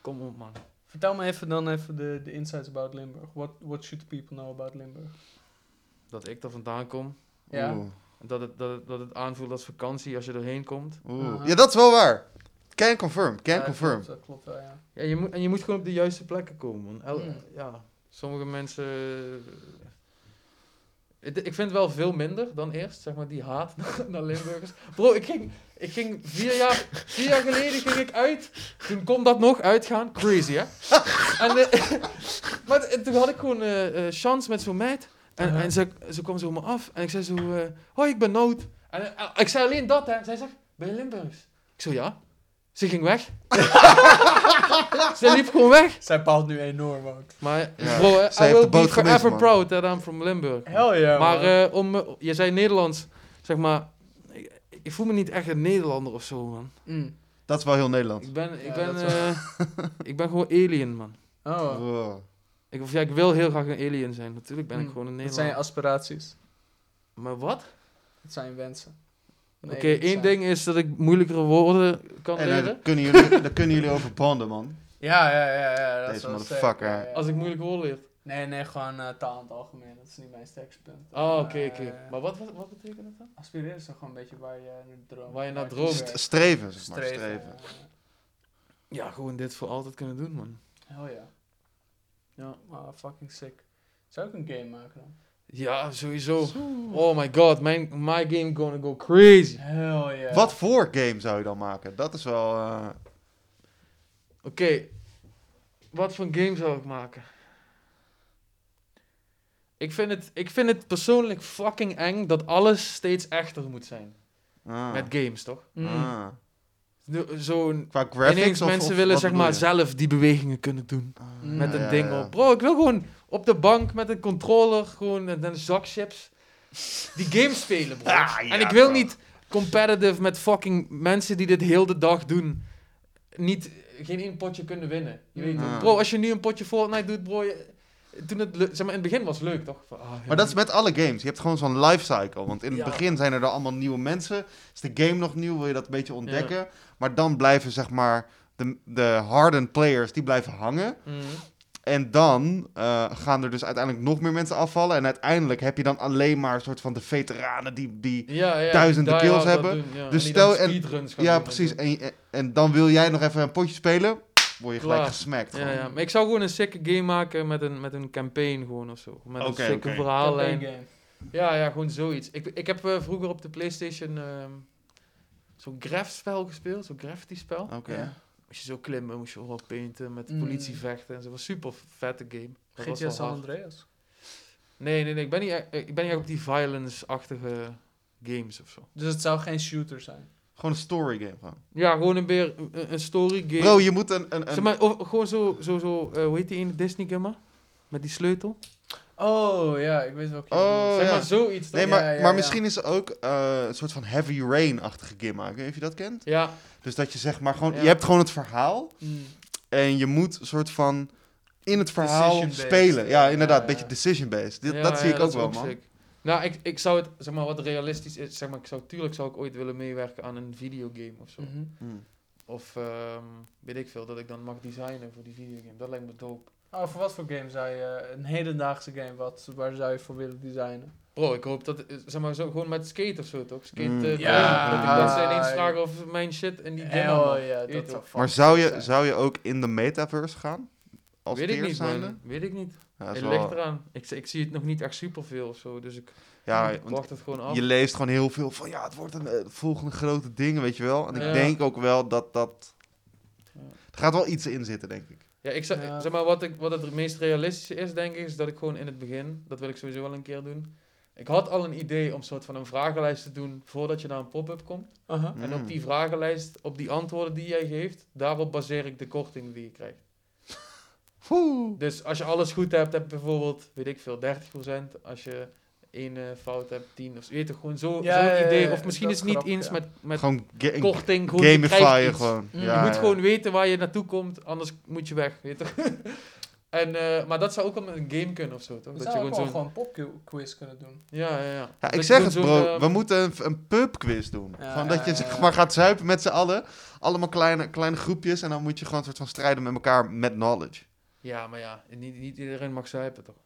Kom op, man. Vertel me even dan even de, de insights about Limburg. What, what should people know about Limburg? Dat ik er vandaan kom. Ja. Oeh. Dat het, dat, het, dat het aanvoelt als vakantie als je erheen komt. Oeh. Ja, dat is wel waar. Can confirm. Can Ja, confirm. Klopt, dat klopt wel, ja. Ja, je moet, en je moet gewoon op de juiste plekken komen. man. El- Mm. Ja, sommige mensen... Het- Ik vind het wel veel minder dan eerst, zeg maar, die haat naar Limburgers. Bro, ik ging, ik ging vier, jaar, vier jaar geleden ging ik uit. Toen kon dat nog uitgaan. Crazy, hè? En, eh, maar toen had ik gewoon eh eh, chance met zo'n meid. En, en ze, ze kwam zo op me af. En ik zei zo, eh hoi, ik ben Nout. En eh, ik zei alleen dat, hè. Zij zegt, ben je Limburgs? Ik zo, ja. Ze ging weg. ze liep gewoon weg. Zij paalt nu enorm ook. Maar Ja, bro, eh, zij I heeft will de boot be forever proud that I'm from Limburg. Hell ja, maar man. eh, om, eh, je zei Nederlands, zeg maar, ik, ik voel me niet echt een Nederlander of zo, man. Mm. Dat is wel heel Nederland. Ik ben, ik Ja, ben, eh, ik ben gewoon alien, man. Oh, Wow. Ik, of ja, ik wil heel graag een alien zijn. Natuurlijk ben ik Mm. gewoon een dat zijn je Nederlander. aspiraties. Maar wat? Dat zijn je wensen. Oké, één zijn- ding is dat ik moeilijkere woorden kan En daar leren. kunnen, jullie, daar kunnen jullie over bonden, man. Ja, ja, ja, ja. Dat Deze motherfucker. sterk, ja, ja. Als ik moeilijke woorden leer. Nee, nee, gewoon eh, taal in het algemeen. Dat is niet mijn sterkste punt. Ah, oké, Eh, oké. Maar wat, wat, wat betekent dat dan? Aspireren is toch gewoon een beetje waar je naar droomt. Waar je naar droomt. streven, zeg maar. Streven. Streven. Ja, gewoon dit voor altijd kunnen doen, man. Hell ja. Ja. Ah, fucking sick. Zou ik een game maken dan? Ja, sowieso. Oh my god, mijn my game gonna go crazy. Hell ja. Wat voor game zou je dan maken? Dat is wel... eh, Oké, wat voor game zou ik maken? Ik vind, het, ik vind het persoonlijk fucking eng dat alles steeds echter moet zijn. ah. Met games, toch? Mm. Ah. Zo'n... Qua graphics of- mensen of willen zeg maar zelf die bewegingen kunnen doen. Ah. Met een ja, ding ja. op. Bro, ik wil gewoon op de bank met een controller gewoon en een zak chips die game spelen, bro. Ah, ja, en ik wil bro. niet competitive met fucking mensen die dit heel de dag doen. Niet, geen één potje kunnen winnen. Je weet Mm. Ah. Bro, als je nu een potje Fortnite doet, bro, je- toen het, zeg maar, in het begin was het leuk, toch? Van, ah. Maar dat is met alle games. Je hebt gewoon zo'n life cycle. Want in het Ja. begin zijn er dan allemaal nieuwe mensen. Is de game nog nieuw, wil je dat een beetje ontdekken. Maar dan blijven zeg maar de, de hardened players, die blijven hangen. Mhm. En dan eh, gaan er dus uiteindelijk nog meer mensen afvallen. En uiteindelijk heb je dan alleen maar een soort van de veteranen die... die Ja, ja, duizenden die kills hebben. doen, ja. Dus stel en- ja, precies. en, en dan wil jij nog even een potje spelen. Word je gelijk Klaar. gesmakt. Ja, gewoon. ja, maar ik zou gewoon een sikke game maken met een, met een campaign gewoon of zo. Met Oké, een sikke oké. verhaallijn. Ja, ja, gewoon zoiets. Ik, ik heb eh, vroeger op de Playstation ehm zo'n graf-spel gespeeld, zo'n graffiti-spel. Oké. Ja. Moest je zo klimmen, moest je overal painten, met de Mm. politie vechten en zo. was super vette game. Dat was GTA wel San hard. Andreas. Nee, nee, nee, ik ben niet, echt- ik ben niet echt op die violence-achtige games of zo. Dus het zou geen shooter zijn. Gewoon een story game. Gewoon. Ja, gewoon een, beer, een, een story game. Bro, je moet een... een, een zeg maar, of, gewoon zo, zo, zo eh, hoe heet die ene Disney game? Met die sleutel? Oh ja, ik weet welke. je Oh, zeg ja. maar zoiets. toch? Nee, maar, Ja, ja, maar ja. misschien is er ook eh, een soort van heavy rain-achtige game maken. Of je dat kent? Ja, Dus dat je zeg maar gewoon... Ja. Je hebt gewoon het verhaal. Mm. En je moet een soort van in het verhaal spelen. Ja, inderdaad. Een beetje decision-based. Dat zie ja, ik ook wel, man. sick. Nou, ik, ik zou het, zeg maar, wat realistisch is, zeg maar, ik zou, tuurlijk zou ik ooit willen meewerken aan een videogame of zo. Mhm. Hmm. Of, ehm, weet ik veel, dat ik dan mag designen voor die videogame. Dat lijkt me dope. Oh, voor wat voor game zou je... Een hedendaagse game, wat, waar zou je voor willen designen? Bro, ik hoop dat, eh, zeg maar, zo, gewoon met skate of zo, toch? Skate, Mm. eh, Ja. dat ik dat ze ineens vragen of mijn shit en die game allemaal. ja, dat Maar zou je, zou je ook in de metaverse gaan? Als Weet ik niet, zijnde? man. Weet ik niet. Ja, het wel- ligt eraan. Ik, ik zie het nog niet echt superveel of zo, dus ik, ja, ik want wacht het gewoon af. je leest gewoon heel veel van ja, het wordt een eh, volgende grote ding, weet je wel. En ik Ja. denk ook wel dat dat. Er gaat wel iets in zitten, denk ik. Ja, ik zeg, Ja. zeg maar, wat, ik, wat het meest realistische is, denk ik, is dat ik gewoon in het begin, dat wil ik sowieso wel een keer doen. Ik had al een idee om een soort van een vragenlijst te doen voordat je naar een pop-up komt. Aha. En Mm. op die vragenlijst, op die antwoorden die jij geeft, daarop baseer ik de korting die je krijgt. Dus als je alles goed hebt, heb je bijvoorbeeld, weet ik veel, 30%. Als je één eh, fout hebt, 10 of zo. Weet je, gewoon zo- zo'n Ja, ja, ja, idee. Of misschien is het niet eens ja. met, met Gewoon korting. Gewoon gewoon. Mm. Ja, je moet gewoon weten waar je naartoe komt, anders moet je weg. Weet je toch? en, eh, maar dat zou ook wel met een game kunnen of zo, toch? We dat je gewoon wel zo'n... gewoon een popquiz kunnen doen. Ja, ja, ja. Ja, ik zeg het bro, ehm, we moeten een, een pubquiz doen. Ja, Van dat je ja, zeg maar gaat zuipen met z'n allen. Allemaal kleine, kleine groepjes. En dan moet je gewoon een soort van strijden met elkaar met knowledge. Ja, maar ja, niet, niet iedereen mag zuipen, toch?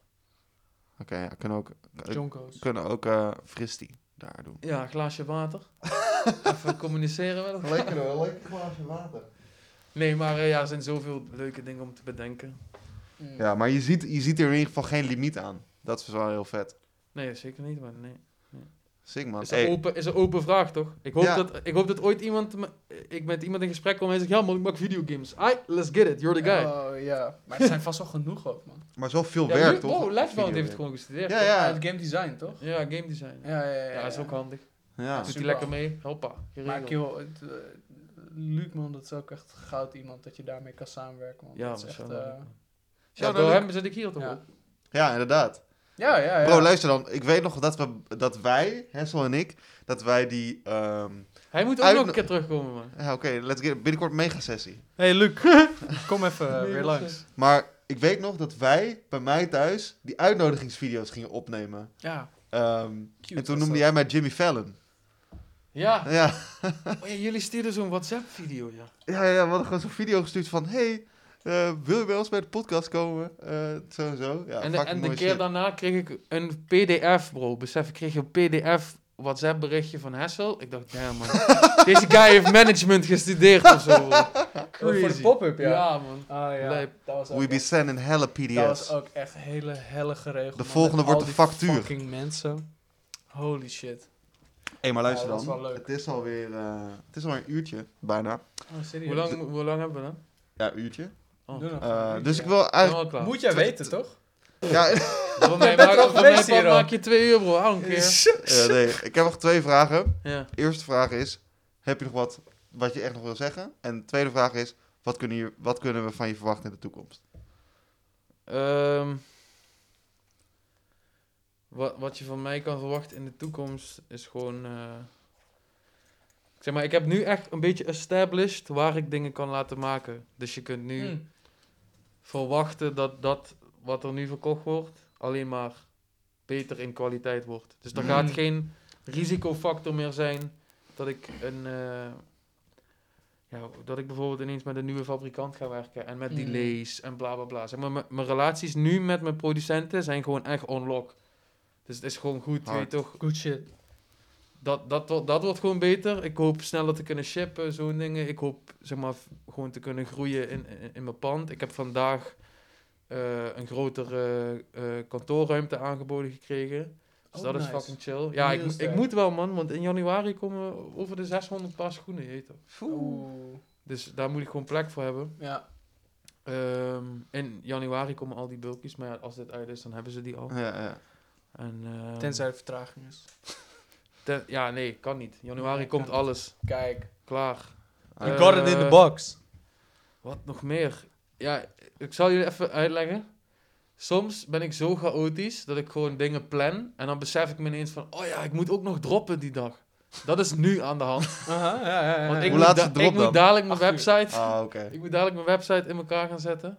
Oké, ja, kunnen ook, Jonko's. kunnen ook eh Fristi daar doen. Ja, een glaasje water. Even communiceren met elkaar. Lekker hoor, lekker glaasje water. Nee, maar eh, ja, er zijn zoveel leuke dingen om te bedenken. Mm. Ja, maar je ziet, je ziet er in ieder geval geen limiet aan. Dat is wel heel vet. Nee, zeker niet, maar nee. Sick man. Is een, Hey, open, is een open vraag, toch? Ik hoop, Ja. dat, ik hoop dat ooit iemand... me- ik met iemand in gesprek kom en hij zegt... Ja man, ik maak videogames. Ai, let's get it. You're the guy. Oh, ja. Maar er zijn vast wel genoeg ook, man. maar zo veel ja, werk toch? Wow, Lifebound heeft game. gewoon gestudeerd. Ja, ja. Ja, het game design, toch? Ja, game design. Ja, Ja, ja, ja. is ook handig. Ja. Doet hij lekker mee. Hoppa. Maar geregeld. kill, het, eh, Luc, man, dat is ook echt goud iemand dat je daarmee kan samenwerken, man. Ja, dat is echt, eh, Ja, door hem zit ik hier toch. Ja, inderdaad. Ja, ja, ja. Bro, luister dan. Ik weet nog dat, we, dat wij, Hessel en ik, dat wij die... ehm, Hij moet ook Uit- nog een keer terugkomen, man. ja, oké, let's get binnenkort mega sessie. Hey, Luc. Kom even eh, weer langs. Maar ik weet nog dat wij bij mij thuis die uitnodigingsvideo's gingen opnemen. Ja, Ehm, cute en toen noemde jij mij Jimmy Fallon. Ja. Ja, Oh, ja jullie stuurden zo'n WhatsApp-video, ja. ja, ja we hadden gewoon zo'n video gestuurd van... Hey, eh, wil je wel eens bij de podcast komen? Eh, zo en zo. Ja, en de, en de keer shit. daarna kreeg ik een pdf, bro. Besef, ik kreeg een pdf WhatsApp berichtje van Hessel. Ik dacht, ja man, deze guy heeft management gestudeerd of zo. bro. Oh, voor de Crazy. pop-up, ja. Ja, man. Ah, ja. Dat was ook We be echt- sending hella Dat was PDF's. ook echt hele helle geregeld. De volgende wordt al een die factuur. fucking mensen. Holy shit. Hé, hey, maar luister Ja, dat is dan. wel leuk. Het is alweer uh, het is alweer een uurtje, bijna. Oh, serieus? Hoe lang, hoe lang hebben we dan? Ja, een uurtje. Oh. Eh, dus ik ja. wil eigenlijk... Moet jij weten, toch? Ja, Voor mij, maak, voor mij hier maak je twee uur, bro. Hou een keer. eh, nee, ik heb nog twee vragen. Ja. Eerste vraag is, heb je nog wat wat je echt nog wil zeggen? En de tweede vraag is, wat kunnen, je, wat kunnen we van je verwachten in de toekomst? Ehm, wat, wat je van mij kan verwachten in de toekomst is gewoon. eh, zeg maar, ik heb nu echt een beetje established waar ik dingen kan laten maken. Dus je kunt nu Hmm. Verwachten dat dat wat er nu verkocht wordt, alleen maar beter in kwaliteit wordt. Dus er Hmm. gaat geen risicofactor meer zijn dat ik een. eh, ja, dat ik bijvoorbeeld ineens met een nieuwe fabrikant ga werken en met Hmm. delays en bla bla bla. Zeg maar, mijn relaties nu met mijn producenten zijn gewoon echt on-lock. Dus het is gewoon goed, Hard. weet je toch? Good shit. Dat, dat, wordt- dat wordt gewoon beter. Ik hoop sneller te kunnen shippen, zo'n dingen. Ik hoop zeg maar gewoon te kunnen groeien in, in, in mijn pand. Ik heb vandaag eh, een grotere eh, kantoorruimte aangeboden gekregen. Dus Oh, dat is fucking chill. Ja, Heel ik, ik moet wel man, want in januari komen over de 600 paar schoenen. Je weet toch? Oeh. Dus daar moet ik gewoon plek voor hebben. Ja. Ehm, in januari komen al die bulkies, maar ja, als dit uit is, dan hebben ze die al. Ja, ja. En, ehm, Tenzij er vertraging is. Ten- ja, nee, kan niet. Januari Nee, komt alles. Kijk. Klaar. You Eh, got it in the box. Wat nog meer? Ja, ik zal jullie even uitleggen. Soms ben ik zo chaotisch dat ik gewoon dingen plan. En dan besef ik me ineens van, oh ja, ik moet ook nog droppen die dag. Dat is nu aan de hand. Aha, ja, ja, ja. Want ja. ik, Hoe moet, laat het ik moet dadelijk mijn website... Ah, oké. Ik moet dadelijk mijn website in elkaar gaan zetten.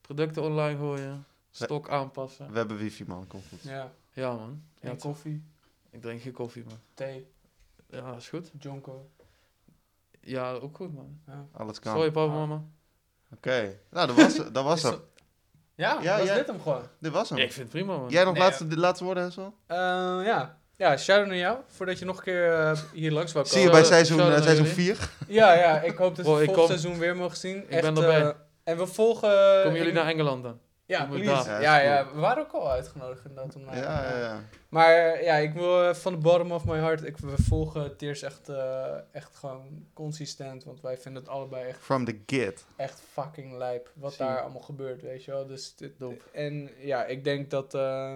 Producten online gooien. Stok aanpassen. We hebben wifi, man. Komt goed. Ja. Ja, man. Ja, koffie, Ik drink geen koffie, man. thee, Ja, is goed. jonko. Ja, ook goed, man. Ja. Alles kan. Sorry, papa, Ah. mama. Oké. Nou, dat was, dat was hem. dat- Ja, Ja, was ja. dit hem gewoon. Dit was hem. Ik vind het prima, man. Jij nog Nee, laatste, de laatste woorden, Hessel? Eh, ja. Ja, shout-out naar jou, voordat je nog een keer eh, hier langs wou Zie je komen. bij seizoen, eh, seizoen jullie. 4? Ja, ja, ik hoop dat we Bro, ik volgend kom. seizoen weer mogen zien. ben erbij. eh, En we volgen... Komen jullie naar Engeland dan? Ja, please. Ja, Ja, ja, we waren ook al uitgenodigd inderdaad. Om naar, Ja, ja, ja. Maar eh, ja, ik wil eh, van de bottom of my heart, ik, we volgen Tears echt, eh, echt gewoon consistent, want wij vinden het allebei echt, From the git. echt fucking lijp, wat Zie. daar allemaal gebeurt, weet je wel. Dus dit, Dope. en ja, ik denk dat, eh,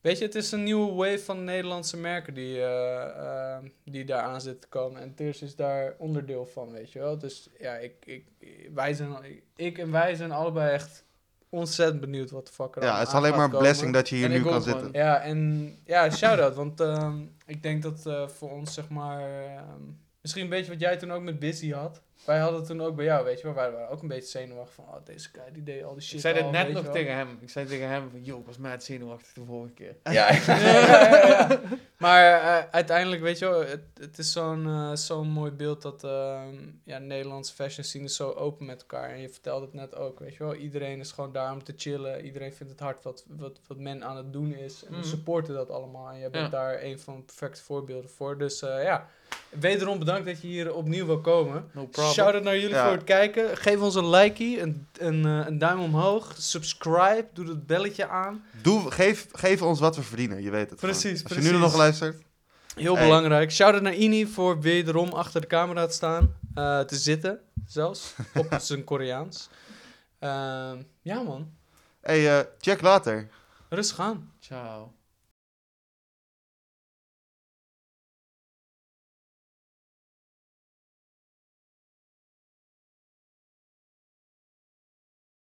weet je, het is een nieuwe wave van Nederlandse merken die, eh, eh, die daar aan zitten te komen. En Tears is daar onderdeel van, weet je wel. Dus ja, ik, ik, wij zijn, ik en wij zijn allebei echt ontzettend benieuwd wat de fuck er Ja, het is alleen maar een komen. blessing dat je hier En nu kan zitten. Ja, en ja, shout-out. Want ehm, ik denk dat eh, voor ons, zeg maar... ehm, misschien een beetje wat jij toen ook met Busy had. Wij hadden toen ook bij jou, weet je wel. Wij waren ook een beetje zenuwachtig van... Oh, deze guy die deed al die shit Ik zei dit al, net nog je tegen hem. Ik zei tegen hem van, yo, ik was mad zenuwachtig de vorige keer. Ja, ja, ja, ja. Maar eh, uiteindelijk, weet je wel, het, het is zo'n eh, zo'n mooi beeld dat ehm ja, Nederlandse fashion scene is zo open met elkaar. En je vertelde het net ook, weet je wel. Iedereen is gewoon daar om te chillen. Iedereen vindt het hard wat, wat, wat men aan het doen is. En Mhm. we supporten dat allemaal. En jij bent Ja. daar een van de perfecte voorbeelden voor. Dus eh, ja, wederom bedankt dat je hier opnieuw wil komen. No problem. Shout-out naar jullie Ja. voor het kijken. Geef ons een likey, een, een, eh, een duim omhoog. Subscribe, doe het belletje aan. Doe, geef, geef ons wat we verdienen, je weet het. gewoon. Precies, Als je nu nog precies. luistert. Heel Hey. belangrijk. Shout-out naar Ini voor wederom achter de camera te staan. eh, te zitten, zelfs. op zijn Koreaans. Ehm, ja, man. Hey, eh, check later. Rustig aan. Ciao.